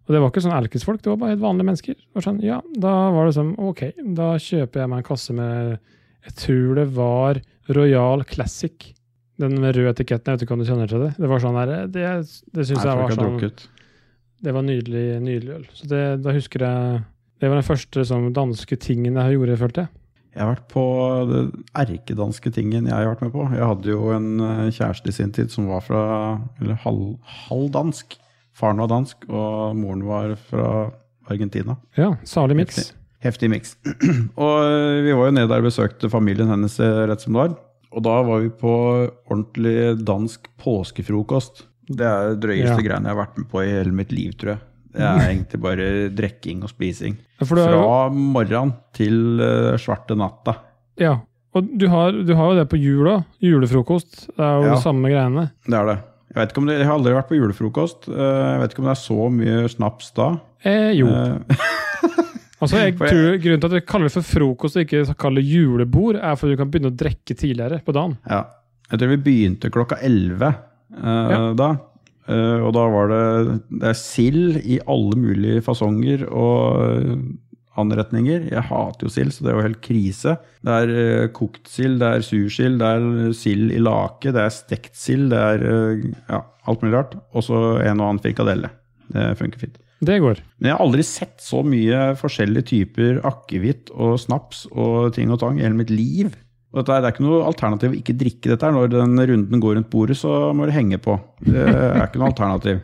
Og det var ikke sånn alkisfolk, det var bare helt vanlige mennesker. Var sånn, ja, Da var det sånn OK, da kjøper jeg meg en kasse med Jeg tror det var Royal Classic. Den med rød etiketten, jeg vet ikke om du kjenner til det? Det var sånn der, det, det syns jeg var sånn. Det var nydelig, nydelig øl. Så det, da husker jeg Det var den første sånn, danske tingen jeg gjorde, følte jeg. Jeg har vært på det erkedanske tingen jeg har vært med på. Jeg hadde jo en eh, kjæreste i sin tid som var fra Eller halv, halvdansk. Faren var dansk, og moren var fra Argentina. Ja, salig miks. Heftig. Heftig miks. (clears throat) og eh, vi var jo nede der og besøkte familien hennes eh, rett som det var. Og da var vi på ordentlig dansk påskefrokost. Det er det drøyeste Ja. greiene jeg har vært med på i hele mitt liv, tror jeg. Det er (laughs) egentlig bare drikking og spising. Ja, du jo, Fra morgenen til eh, svarte natta. ja, og du har, du har jo det på jula. Julefrokost. Det er jo Ja. de samme greiene. Det er det. Jeg, vet ikke om det. jeg har aldri vært på julefrokost. Eh, Jeg vet ikke om det er så mye snaps da. Eh, jo. Eh, (laughs) Altså, (laughs) jeg tror Grunnen til at jeg kaller det for frokost og ikke kaller det julebord, er fordi du kan begynne å drikke tidligere på dagen. Ja. Jeg tror vi begynte klokka 11 uh, Ja. da. Uh, og da var det, det er sild i alle mulige fasonger og eh, anretninger. Jeg hater jo sild, så det er jo helt krise. Det er uh, kokt sild, det er sursild, det er sild i lake, det er stekt sild, det er ja, alt mulig rart. Og så en og annen frikadelle. Det funker fint. Det går. Men jeg har aldri sett så mye forskjellige typer akevitt og snaps og ting og tang i hele mitt liv. Og dette det er ikke noe alternativ å ikke drikke dette. Når den runden går rundt bordet, så må det henge på. Det er ikke noe alternativ.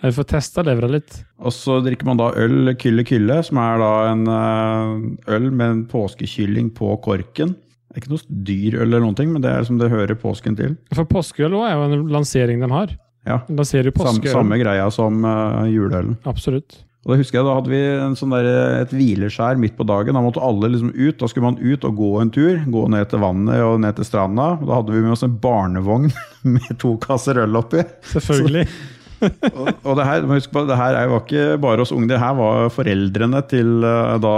Vi får testa levra litt. Og så drikker man da øl Kylle Kylle, som er da en eh, øl med en påskekylling på korken. Det er ikke noe dyr øl eller noen ting, men det er som det hører påsken til. For påskeøl òg er jo en lansering de har. Ja, Da ser du Samme, påskeøl. samme greia som uh, juleølen. Absolutt. Og da husker jeg da hadde vi en sånn der, et hvileskjær midt på dagen. Da måtte alle liksom ut. Da skulle man ut og gå en tur. Gå ned til vannet og ned til stranda. Da hadde vi med oss en barnevogn (laughs) med to kasser øl oppi. Selvfølgelig. Og, og det her, må huske på, det her var ikke bare oss unge, det her var foreldrene til eh, da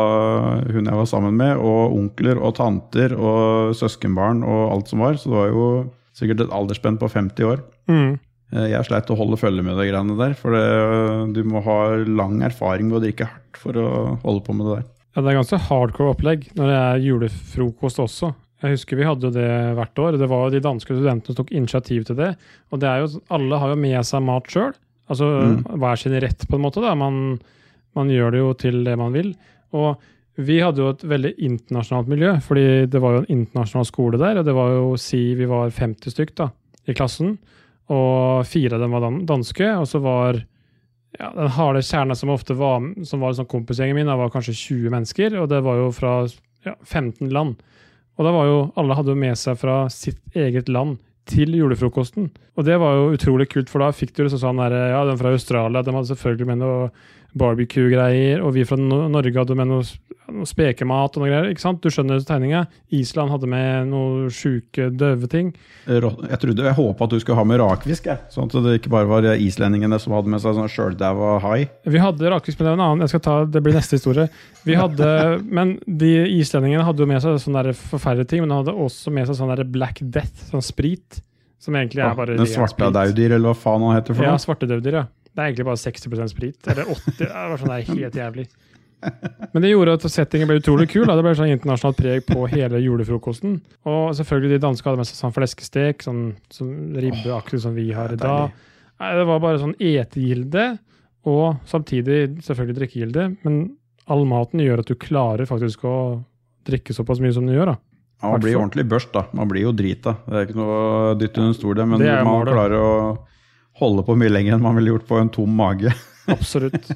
hun jeg var sammen med, og onkler og tanter og søskenbarn og alt som var. Så det var jo sikkert et aldersspenn på 50 år. Mm. Eh, Jeg sleit å holde følge med de greiene der, for det, du må ha lang erfaring med å drikke hardt for å holde på med det der. Ja, det er ganske hardcore opplegg når det er julefrokost også. Jeg husker vi hadde det hvert år. Det var jo de danske studentene som tok initiativ til det. Og det er jo, alle har jo med seg mat sjøl. Altså Mm. hver sin rett, på en måte. da. Man, man gjør det jo til det man vil. Og vi hadde jo et veldig internasjonalt miljø, fordi det var jo en internasjonal skole der. Og det var jo si vi var 50 stykk da, i klassen, og fire av dem var danske. Og så var ja, den harde kjerna som ofte var som var sånn kompisgjengen min, var kanskje 20 mennesker, og det var jo fra ja, 15 land. Og da var jo alle hadde jo med seg fra sitt eget land til julefrokosten. Og det var jo utrolig kult, for da fikk du liksom sånn der, ja, den fra Australia de hadde selvfølgelig med noe barbecue-greier, og vi fra Norge hadde med noe, noe spekemat og noe greier. ikke sant? Du skjønner tegninga. Island hadde med noe sjuke, døve ting. Jeg trodde, jeg håpa at du skulle ha med rakfisk, jeg. sånn at det ikke bare var islendingene som hadde med seg sånn sjøldæva hai. Vi hadde rakfisk, men det er en annen. Jeg skal ta, det blir neste historie. Vi hadde, (laughs) Men de islendingene hadde jo med seg sånne forferdelige ting, men de hadde også med seg sånn Black Death, sånn sprit. Som egentlig er bare Den ren svarte daudyr, eller hva faen han heter for Ja, noe. svartedauden, ja. Det er egentlig bare 60% sprit. Eller 80. Det var sånn der helt jævlig. Men det gjorde at settingen ble utrolig kul. Da. Det ble sånn internasjonalt preg på hele julefrokosten. Og selvfølgelig de danske hadde med seg sånn fleskestek, sånn, sånn ribbe, akkurat som vi har i dag. Det var bare sånn etegilde, og samtidig selvfølgelig drikkegilde. Men all maten gjør at du klarer faktisk å drikke såpass mye som du gjør. da. Ja, man blir ordentlig børst, da. Man blir jo drita. Det er ikke noe å dytte under stol, det. Men man klarer å holde på mye lenger enn man ville gjort på en tom mage. (laughs) Absolutt.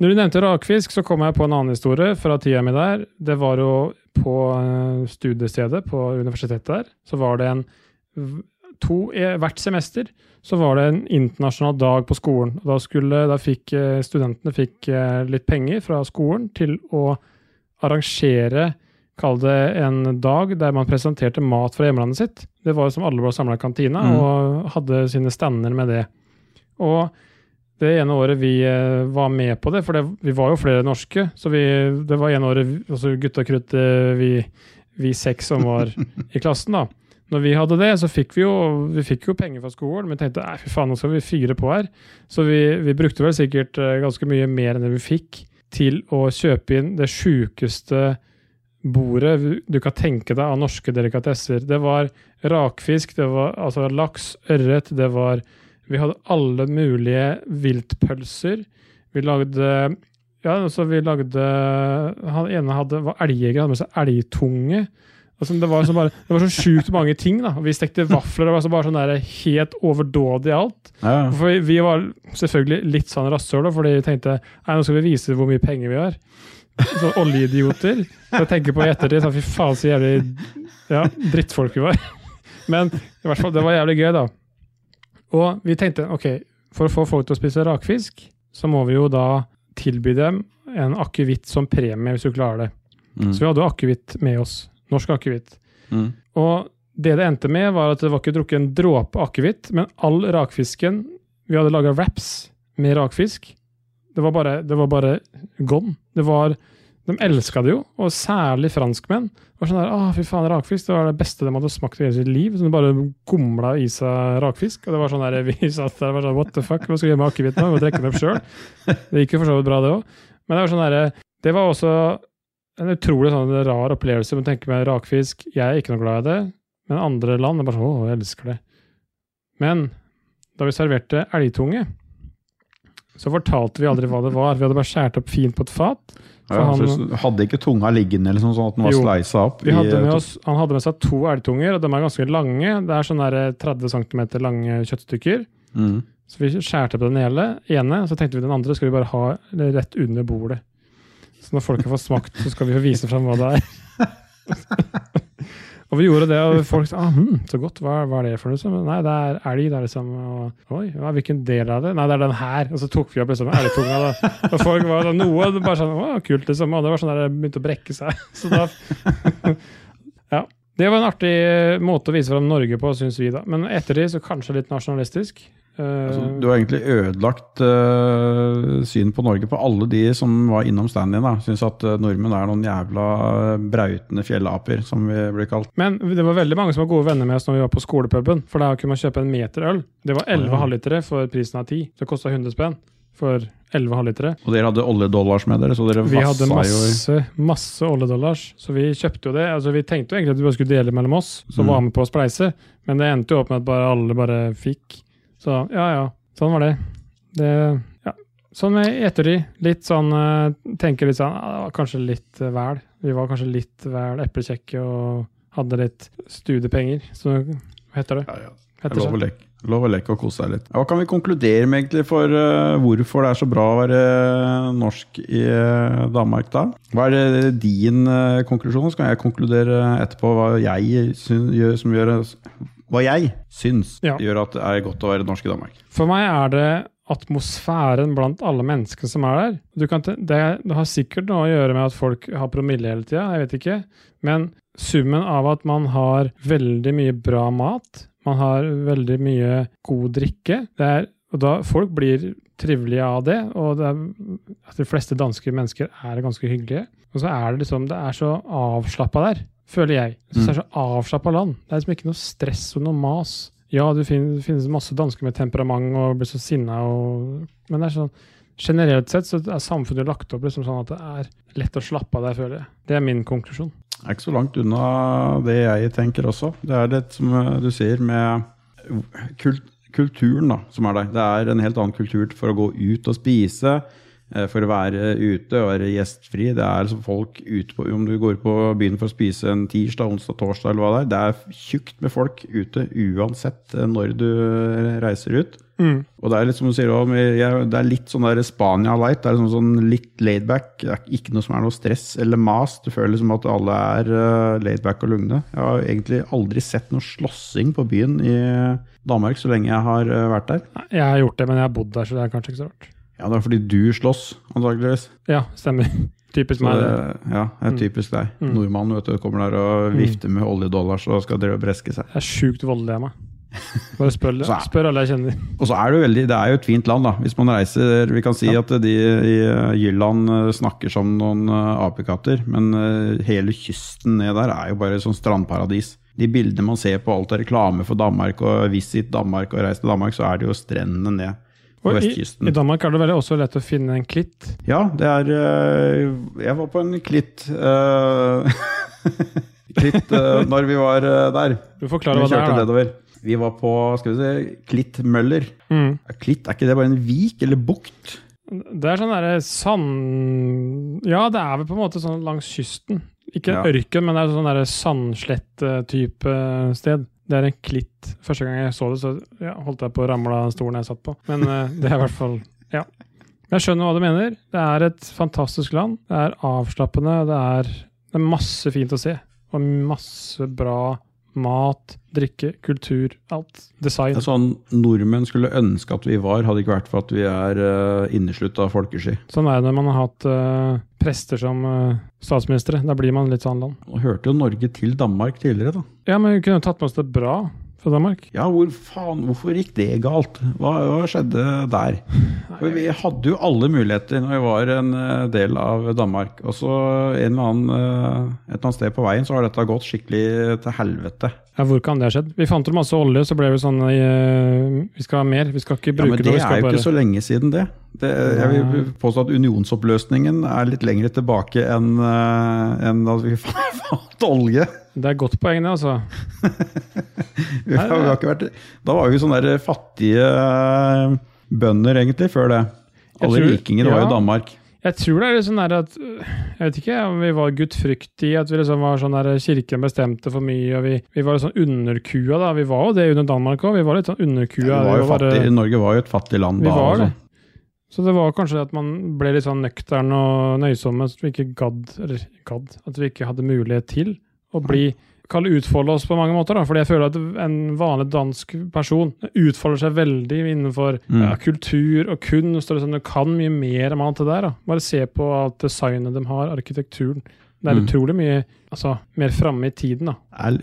Når du nevnte rakfisk, så kom jeg på en annen historie fra tida mi der. Det var jo på eh, studiestedet på universitetet der, så var det en to, eh, Hvert semester så var det en internasjonal dag på skolen. Da, skulle, da fikk eh, studentene fikk litt penger fra skolen til å arrangere Kall det en dag der man presenterte mat fra hjemlandet sitt. Det var som alle var samla i kantina Mm. og hadde sine stander med det. Og det ene året vi eh, var med på det, for det, vi var jo flere norske, så vi, det var ene året altså gutta krutt, eh, vi, vi seks som var (laughs) i klassen, da. Når vi hadde det, så fikk vi jo, vi fikk jo penger fra skolen, men tenkte nei, fy faen, nå skal vi fyre på her. Så vi, vi brukte vel sikkert eh, ganske mye mer enn det vi fikk til å kjøpe inn det sjukeste bordet du kan tenke deg av norske delikatesser. Det var rakfisk, det var altså laks, ørret, det var Vi hadde alle mulige viltpølser. Vi lagde Ja, altså vi lagde Han ene hadde, var elgjeger, hadde med seg elgtunge. Altså, det, var så bare, det var så sjukt mange ting. da. Vi stekte vafler. Det var så bare sånn der helt overdådig alt. Ja, For vi, var selvfølgelig litt sånn rasshøl, fordi vi tenkte nei, nå skal vi vise hvor mye penger vi har. Sånn oljeidioter. Så jeg tenker på i ettertid så fy faen så jævlig ja, drittfolk vi var. Men i hvert fall, det var jævlig gøy, da. Og vi tenkte ok, for å få folk til å spise rakfisk, så må vi jo da tilby dem en akevitt som premie, hvis du klarer det. Mm. Så vi hadde jo akevitt med oss. Norsk akevitt. Mm. Og det det endte med, var at det var ikke drukket en dråpe akevitt, men all rakfisken Vi hadde laga wraps med rakfisk. Det var bare, det var bare gone. Det var, de elska det jo, og særlig franskmenn. Det var sånn der, ah, fy faen, Rakfisk det var det beste de hadde smakt i hele sitt liv. Så de bare gomla i seg rakfisk. Og det var sånn der, (laughs) vi satt der var sånn, what the fuck, hva skal vi gjøre med akevitten? Vi må drikke den opp sjøl. Det gikk jo for så vidt bra, det òg. Men det var sånn der, det var også en utrolig sånn rar opplevelse men å tenke med rakfisk. Jeg er ikke noe glad i det, men andre land er bare sånn Å, jeg elsker det. Men da vi serverte elgtunge, så fortalte vi aldri hva det var. Vi hadde bare skåret opp fint på et fat. For Ja, han- hadde ikke tunga liggende eller sånn, sånn at den var sleisa opp? Vi i- hadde med oss, han hadde med seg to elgtunger, og de er ganske lange. Det er sånn 30 cm lange kjøttstykker. Mm. Så vi skjærte på den hele, ene, og så tenkte vi den andre skal vi bare ha rett under bordet. Så når folk har fått smakt, så skal vi få vise fram hva det er. (laughs) og vi gjorde det, og folk sa ah, hm, så godt, hva, hva er det for noe? Så, Nei, det er elg. Det er liksom, og, Oi, ja, hvilken del av det? Nei, det er den her. Og så tok vi opp liksom elgtunga. da. Og folk var sånn, noe bare sånn, å, kult liksom. Og det var sånn der, det begynte å brekke seg. (laughs) Så da, (laughs) ja. Det var en artig måte å vise fram Norge på, syns vi. da. Men etter det så kanskje litt nasjonalistisk. Eh, Altså, du har egentlig ødelagt uh, syn på Norge på alle de som var innom standen din. da. Syns at eh, nordmenn er noen jævla eh, brautende fjellaper, som vi blir kalt. Men det var veldig mange som var gode venner med oss når vi var på skolepuben. For da kunne man kjøpe en meter øl. Det var 11 ja. halvlitere for prisen av 10. Det kosta 100 spenn for 11 halvlitere. Og dere hadde oljedollars med dere, så dere Vi hadde masse, masse oljedollars, så vi kjøpte jo det. Altså Vi tenkte jo egentlig at vi bare skulle dele mellom oss, som Mm. var med på å spleise, men det endte jo opp med at bare alle bare fikk. Så ja, ja. Sånn var det. det ja. Sånn med ettertid. Litt sånn eh, Tenker litt sånn Det var kanskje litt eh, vel. Vi var kanskje litt vel eplekjekke og hadde litt studiepenger. Så heter det? ja, ja. Det Heter er lov å leke. Lov å leke og kose seg litt. Hva kan vi konkludere med egentlig for uh, hvorfor det er så bra å være norsk i uh, Danmark, da? Hva er det din uh, konklusjon? Så kan jeg konkludere etterpå hva jeg syns gjør, som gjør Hva jeg syns Ja. gjør at det er godt å være norsk i Danmark. For meg er det atmosfæren blant alle mennesker som er der. Du kan, det, det har sikkert noe å gjøre med at folk har promille hele tida, jeg vet ikke. Men summen av at man har veldig mye bra mat, man har veldig mye god drikke er, og da Folk blir trivelige av det, og det er, at de fleste danske mennesker er ganske hyggelige. Og så er det liksom Det er så avslappa der, føler jeg. Det er så avslappa land. Det er liksom ikke noe stress og noe mas. Ja, det finnes masse dansker med temperament og blir så sinna og Men det er sånn generelt sett så er samfunnet lagt opp liksom sånn at det er lett å slappe av der, føler jeg. Det er min konklusjon. Det er ikke så langt unna det jeg tenker også. Det er litt som eh, du sier med kult, kulturen da, som er der. Det er en helt annen kultur for å gå ut og spise. eh, for å være ute og være gjestfri. Det er liksom folk ute på Om du går på byen for å spise en tirsdag, onsdag, torsdag eller hva det er. Det er tjukt med folk ute uansett eh, når du reiser ut. Mm. Og det er litt som du sier også, jeg- det er litt sånn der Spania light. Det er sånn, sånn litt laidback. Det er ikke noe som er noe stress eller mas. Du føler liksom at alle er uh, laidback og lugne. Jeg har egentlig aldri sett noe slåssing på byen i Danmark så lenge jeg har uh, vært der. Jeg har gjort det, men jeg har bodd der, så det er kanskje ikke så rart. Ja, det er fordi du slåss, antakeligvis. Ja, stemmer. (laughs) Typisk meg. det, det. ja, det er typisk deg. Mm. Nordmannen vet du, kommer der og Mm. vifter med oljedollars og skal drive og breske seg. Jeg er sjukt voldelig av meg. Bare spør, Så er- spør alle jeg kjenner. Og så er det veldig, det er jo et fint land, da. Hvis man reiser Vi kan si Ja. at de i Jylland eh, snakker som noen eh, apekatter, men eh, hele kysten ned der er jo bare sånn strandparadis. De bildene man ser på alt av reklame for Danmark og Visit Danmark og Reis til Danmark, så er det jo strendene ned Og i. I Danmark er det veldig også lett å finne en klitt. Ja, det er eh, Jeg var på en klitt eh, (laughs) Klitt uh, når vi var uh, der. Du forklarer hva det er, da. nedover. Vi var på skal vi si, Klittmøller. Mm. Klitt, er ikke det bare en vik eller bukt? Det er sånn derre sand... Ja, det er vel på en måte sånn langs kysten. Ikke Ja. ørken, men det er sånn derre sandslett-type sted. Det er en klitt. Første gang jeg så det, så ja, holdt jeg på å ramle av stolen jeg satt på. Men uh, (laughs) det er i hvert fall Ja. Jeg skjønner hva du mener. Det er et fantastisk land. Det er avslappende. Det er, det er masse fint å se. Og masse bra mat, drikke, kultur, alt. Design. Det er sånn nordmenn skulle ønske at vi var, hadde ikke vært for at vi er uh, inneslutta folkesky. Sånn er det når man har hatt uh, prester som uh, statsministre. Da blir man litt sånn land. Nå hørte jo Norge til Danmark tidligere, da. Ja, men vi kunne tatt med oss det bra fra Danmark. Ja, hvor faen, hvorfor gikk det galt? Hva, hva skjedde der? For vi hadde jo alle muligheter når vi var en eh, del av Danmark. Og så en eller annen, eh, et eller annet sted på veien så har dette gått skikkelig til helvete. Ja, Hvor kan det ha skjedd? Vi fant ut masse olje, så ble vi sånn eh, Vi skal ha mer, vi skal ikke bruke Ja, men det. det er jo ikke så lenge siden det. det jeg vil påstå at unionsoppløsningen er litt lenger tilbake enn enn at vi (laughs) fant olje. Det er godt poeng, det, altså. (laughs) Vi har, vi har vært, da var vi sånne der fattige eh, bønder, egentlig, før det. Alle tror- rikingene var ja. i Danmark. Jeg tror det er litt sånn der at Jeg vet ikke om vi var gudfryktige, at vi liksom var sånn der kirken bestemte for mye, og vi, vi var litt sånn underkua, da. Vi var jo det under Danmark òg. Vi var litt sånn underkua. Vi var jo fattig, bare- Norge var jo et fattig land Vi da. var altså. det. Så det var kanskje at man ble litt sånn nøktern og nøysomme, så vi ikke gadd, eller gadd, at vi ikke hadde mulighet til å bli Kall utfolde oss på mange måter, da. Fordi jeg føler at en vanlig dansk person utfolder seg veldig innenfor Mm. ja, kultur og kunst. og sånn, Du kan mye mer om alt det der. da. Bare se på alt designet de har, arkitekturen. Det er Mm. utrolig mye altså, mer framme i tiden, da.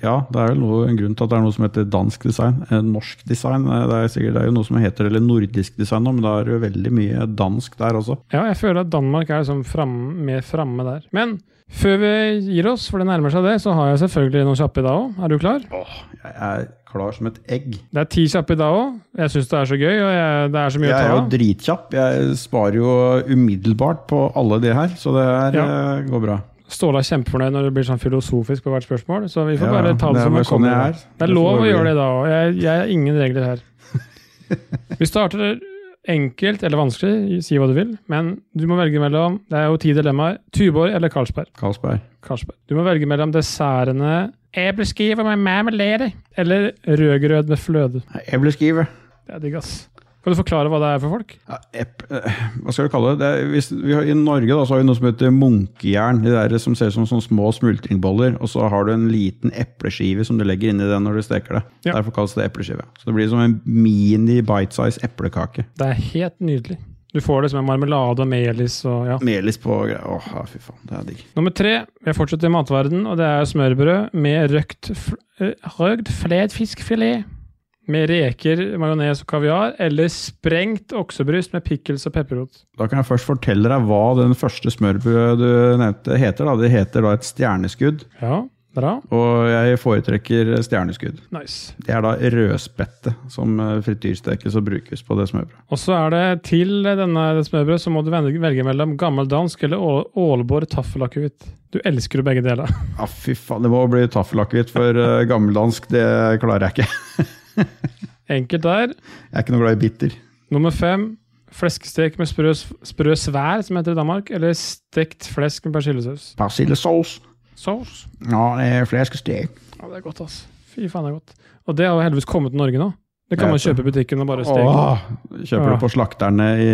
Ja, det er vel noe, en grunn til at det er noe som heter dansk design. Eh, Norsk design eh, det er, sikkert, det er jo noe som heter eller nordisk design men det er jo veldig mye dansk der også. Ja, jeg føler at Danmark er liksom fram, mer framme der. Men før vi gir oss, for det nærmer seg det, så har jeg selvfølgelig noen kjappe i dag òg. Er du klar? Åh, jeg er klar som et egg. Det er ti kjappe i dag òg. Jeg syns det er så gøy, og jeg, det er så mye Jeg er å jo ta av. dritkjapp. Jeg sparer jo umiddelbart på alle de her, så det her Ja. eh, går bra. Ståle er kjempefornøyd når det blir sånn filosofisk på hvert spørsmål, så vi får Ja, bare ta det, det er som det sånn kommer. jeg er. Det er lov å gjøre det da òg. Jeg, jeg har ingen regler her. (laughs) Vi starter enkelt eller vanskelig, si hva du vil, men du må velge mellom Det er jo ti dilemmaer. Tuborg eller Carlsberg? Carlsberg. Carlsberg. Du må velge mellom dessertene Ebleskiver med marmelade eller rødgrød med fløte. Nei, Ebleskive. Det er digg, ass. Kan du forklare hva det er for folk? Ja, epp, eh, hva skal du kalle det? det hvis, vi har, I Norge da, så har vi noe som heter munkejern. De der som ser ut som sånne små smultringboller. Og så har du en liten epleskive som du legger inni den når du steker det. Ja. Derfor kalles det epleskive. Så det blir som en mini bite-size eplekake. Det er helt nydelig. Du får det som en marmelade og melis og ja. Melis på. Åh, fy faen. Det er digg. Nummer tre, vi fortsetter i matverden, og det er smørbrød med røkt, eh, røkt fledfiskfilet. Med reker, majones og kaviar, eller sprengt oksebryst med pickles og pepperrot. Da kan jeg først fortelle deg hva den første smørbrødet du nevnte heter. Da. Det heter da et stjerneskudd. Ja, bra. Og jeg foretrekker stjerneskudd. Nice. Det er da rødspette som eh, frityrstekes og brukes på det smørbrødet. Og så er det til denne smørbrødet så må du velge mellom mellom gammeldansk eller Ålborg taffelakevitt. Du elsker jo begge deler. Ja, fy faen. Det må bli taffelakevitt, for eh, gammeldansk det klarer jeg ikke. (laughs) Enkelt der. Jeg er ikke noe glad i bitter. Nummer fem, fleskestek med sprø, sprø svær, som heter i Danmark, eller stekt flesk med persillesaus? Persillesaus. Saus. Ja, det er fleskestek. Ja, det er godt, altså. Fy faen, det er godt. Og det har heldigvis kommet til Norge nå. Det kan man kjøpe i butikken og bare steke. Åh, kjøper Ja. det på slakterne i,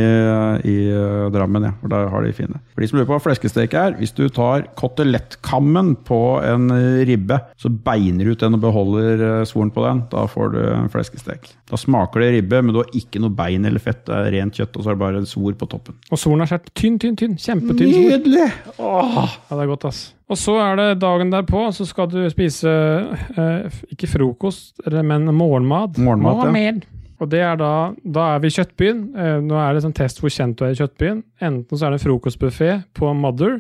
i uh, Drammen, ja. For der har de fine. For de som lurer på hva fleskestek er, hvis du tar kotelettkammen på en uh, ribbe, så beiner du ut den og beholder uh, svoren på den, da får du en fleskestek. Da smaker det ribbe, men du har ikke noe bein eller fett, det er rent kjøtt, og så er det bare en svor på toppen. Og svoren er skåret tynn, tynn, tynn. Kjempetynn svor. Nydelig! Åh. Ja, det er godt, ass. Og så er det dagen derpå, så skal du spise eh, ikke frokost, men morgenmat. Morgenmat, ja. Morgenmad. Og det er da, da er vi i Kjøttbyen. Eh, nå er det sånn test hvor kjent du er i Kjøttbyen. Enten så er det frokostbuffé på Mother,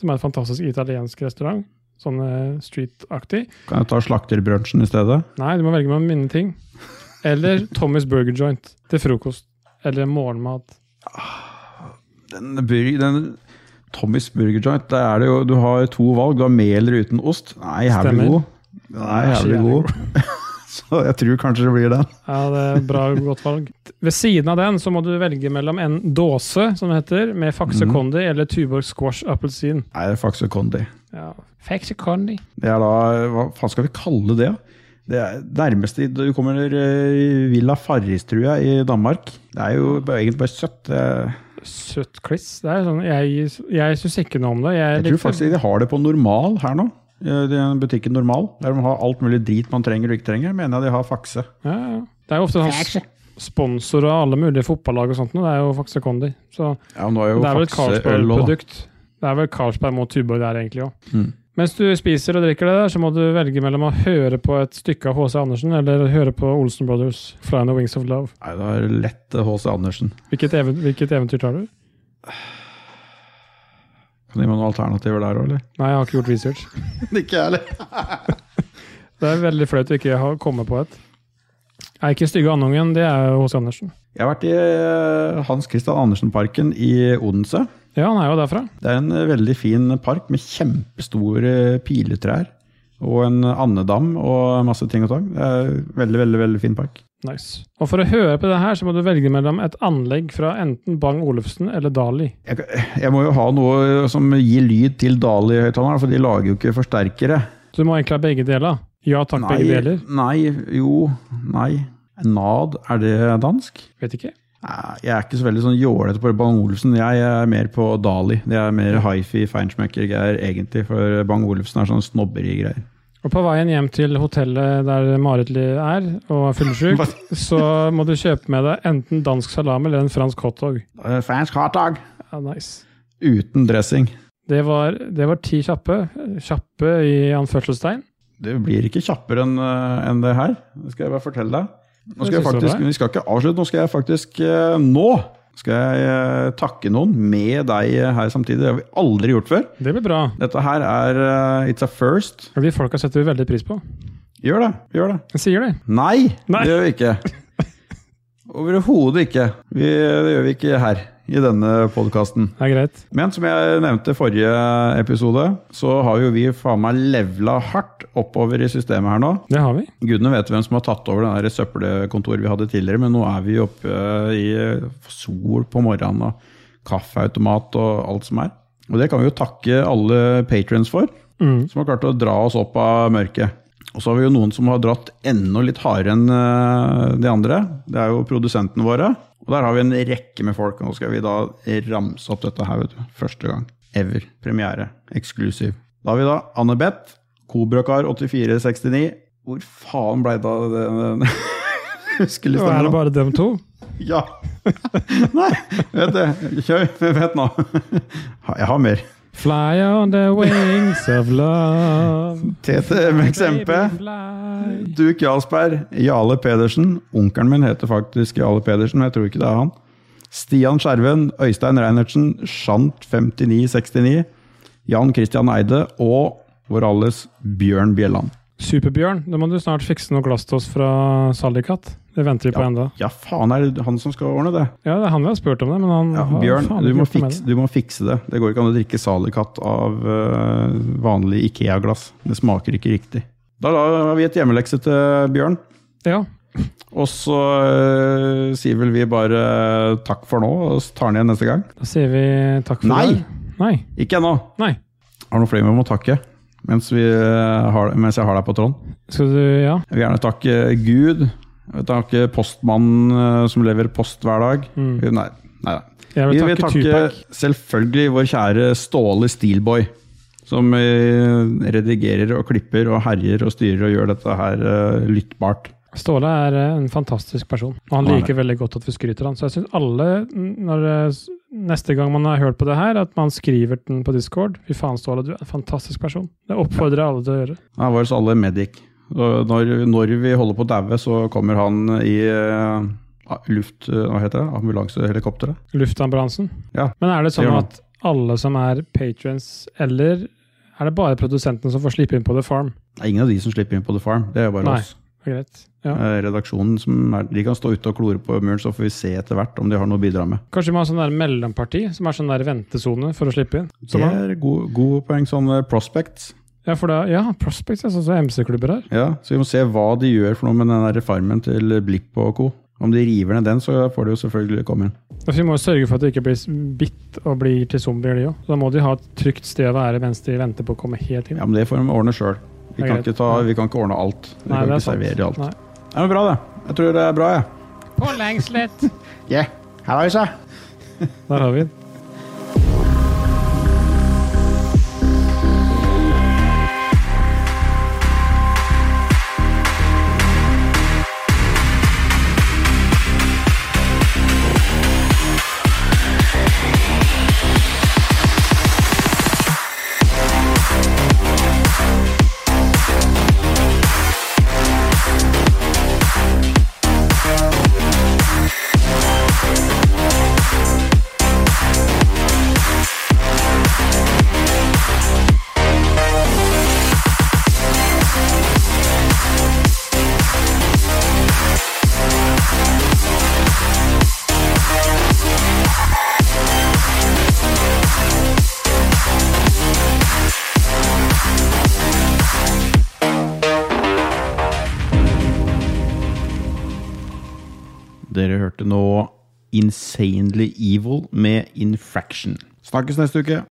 som er en fantastisk italiensk restaurant. Sånn eh, street-aktig. Kan jeg ta slakterbrunsjen i stedet? Nei, du må velge mellom mine ting. Eller Tommys Burger Joint til frokost. Eller morgenmat. Den, burger, den Tommys Burger Joint, der er det jo, du har to valg. Du har med eller uten ost. Nei, jævlig blir god. Nei, her blir god. (laughs) Så jeg tror kanskje det blir den. Ja, det er bra, godt valg. Ved siden av den så må du velge mellom en dåse, som det heter, med Faxe Condi mm. eller Tuborg Squash appelsin. Nei, det er Faxe Condi. Ja. Faxe Condi. Det er da Hva faen skal vi kalle det? Det er nærmeste Du kommer i Villa Farris, tror jeg, i Danmark. Det er jo egentlig bare søtt. Det- Søtt kliss. Det er sånn, jeg jeg syns ikke noe om det. Jeg, Jeg tror faktisk de har det på normal her nå. I den butikken Normal. Der de har alt mulig drit man trenger og ikke trenger. Mener jeg de har Fakse. ja, ja. Det er jo ofte sånn sponsor av alle mulige fotballag og sånt. Det er jo Fakse Kondi. Så Ja, nå er jo det er vel et. Carlsberg-produkt. Det er vel Carlsberg mot Tuborg der, egentlig òg. Mm. Mens du spiser og drikker det der, så må du velge mellom å høre på et stykke av H.C. Andersen eller høre på Olsen Brothers, 'Fly on the Wings of Love'. Nei, det er lett eh, H.C. Andersen. Hvilket, even, hvilket eventyr tar du? Kan du gi meg noen alternativer der òg, eller? Nei, jeg har ikke gjort research. (laughs) Ikke jeg heller. (laughs) Det er veldig flaut å ikke ha kommet på et. Er ikke Stygge andungen, det er H.C. Andersen. Jeg har vært i eh, Hans Christian Andersen-parken i Odense. Ja, han er jo derfra. Det er en eh, veldig fin park med kjempestore piletrær. Og en andedam og masse ting og tang. Veldig, veldig, veldig fin park. Nice. Og for å høre på det her, så må du velge mellom et anlegg fra enten Bang Olufsen eller Dali. Jeg, jeg må jo ha noe som gir lyd til Dali-høyttaleren, for de lager jo ikke forsterkere. Så du må egentlig ha begge deler. Ja takk, begge deler. nei, jo, nei. Nad, er det dansk? Vet ikke. Jeg er ikke så veldig sånn jålete på Bang Olufsen. Jeg er mer på Dali. Det er mer hifi, feinschmecker-greier, egentlig. For Bang Olufsen er sånn snobberi-greier. Og på veien hjem til hotellet der Marit er og er fyllesyk, (laughs) så må du kjøpe med deg enten dansk salami eller en fransk hotdog. Eh, Fransk hotdog Ja, nice. uten dressing. Det var, det var ti kjappe. Kjappe i anførselstegn. Det blir ikke kjappere enn en enn det her. Det skal jeg bare fortelle deg. Nå skal Jeg faktisk, vi skal ikke avslutte, nå skal jeg faktisk eh, Nå skal jeg eh, takke noen med deg eh, her samtidig. Det har vi aldri gjort før. Det blir bra. Dette her er It's a first. Og De folka setter vi veldig pris på. Gjør det. Gjør det. Jeg sier det. Nei, Nei. det gjør vi ikke. (laughs) Overhodet ikke. Vi, det gjør vi ikke her i denne podkasten. Men som jeg nevnte i forrige episode, så har jo vi faen meg levla hardt oppover i systemet her nå. Det har vi. Gudene vet hvem som har tatt over det søppelkontoret vi hadde tidligere, men nå er vi oppe i sol på morgenen og kaffeautomat og alt som er. Og det kan vi jo takke alle patrons for, Mm. som har klart å dra oss opp av mørket. Og så har vi jo noen som har dratt enda litt hardere enn eh, de andre. Det er jo produsentene våre. Og der har vi en rekke med folk. Nå skal vi da ramse opp dette her, vet du. Første gang. Ever. Premiere. Eksklusiv. Da har vi da Anne Beth, Kobrakar8469. Hvor faen blei da den (laughs) huskelista Og er det bare dem to? Ja. (laughs) Nei, vet du. Kjør. Vent nå. (laughs) Jeg har mer. Fly on the wings of love. Tete Baby, Duk Duke Jarlsberg, Jale Pedersen. Onkelen min heter faktisk Jale Pedersen, men jeg tror ikke det er han. Stian Skjerven, Øystein Reinertsen, Shant5969, Jan Christian Eide og vår alles Bjørn Bjelland. Superbjørn, da må du snart fikse noe glass til oss fra Sallikat. Det venter vi på Ja. enda. Ja, faen, er det han som skal ordne det? Ja, det er han vi har spurt om det, men han Ja, Bjørn, du må, noe fikse, du må fikse det. Det går ikke an å drikke Salikatt av uh, vanlig Ikea-glass. Det smaker ikke riktig. Da har vi et hjemmelekse til Bjørn. Ja, Og så uh, sier vel vi bare takk for nå og tar den igjen neste gang. Da sier vi takk for Nei! det. Nei! Ikke ennå. Nei. Har du noen flere vi må takke mens, vi eh, har, mens jeg har deg på tråden? Skal du Ja. Jeg vil gjerne takke Gud. Jeg vil takke postmannen eh, som lever post hver dag. Mm. Nei, nei, nei. Jeg Vi vil vil takke takke selvfølgelig vår kjære Ståle Steelboy. Som eh, redigerer og klipper og herjer og styrer og gjør dette her eh, lyttbart. Ståle er en fantastisk person, og han er liker veldig godt at vi skryter han. Så jeg syns alle, når neste gang man har hørt på det her, at man skriver den på Discord Fy faen, Ståle, du er en fantastisk person. Det oppfordrer jeg alle til å gjøre. Han er vår alle medic. Når, når vi holder på å daue, så kommer han i eh, luft... eh, Hva heter det? Ambulansehelikopteret? Luftambulansen. Ja, Men er det sånn at alle som er patrons, eller er det bare produsentene som får slippe inn på The Farm? Det er ingen av de som slipper inn på The Farm. Det er bare Nei. oss. Greit. Ja. Eh, Redaksjonen som er, de kan stå ute og klore på muren, så får vi se etter hvert om de har noe å bidra med. Kanskje vi må ha sånn der mellomparti, som er sånn der ventesone for å slippe inn? Det er gode, god poeng. Sånn prospects. Ja, for da, ja, Prospects, altså, så MC-klubber her. Ja, så vi må se hva de gjør for noe med den der farmen til Blipp og co. Om de river ned den, så får de jo selvfølgelig komme inn. Ja, for Vi må jo sørge for at de ikke blir bitt og blir til zombier, de òg. Da må de ha et trygt sted å være mens de venter på å komme helt inn. Ja, Men det får de ordne sjøl. Vi, er kan ikke ta- vi kan ikke ordne alt. Vi Nei, kan det er ikke sant. servere alt. Nei. Ja, men bra, det. Jeg tror det er bra, jeg. På Lengslett! (laughs) Yeah. seg Der har vi den. Insanely Evil med Infraction. Snakkes neste uke.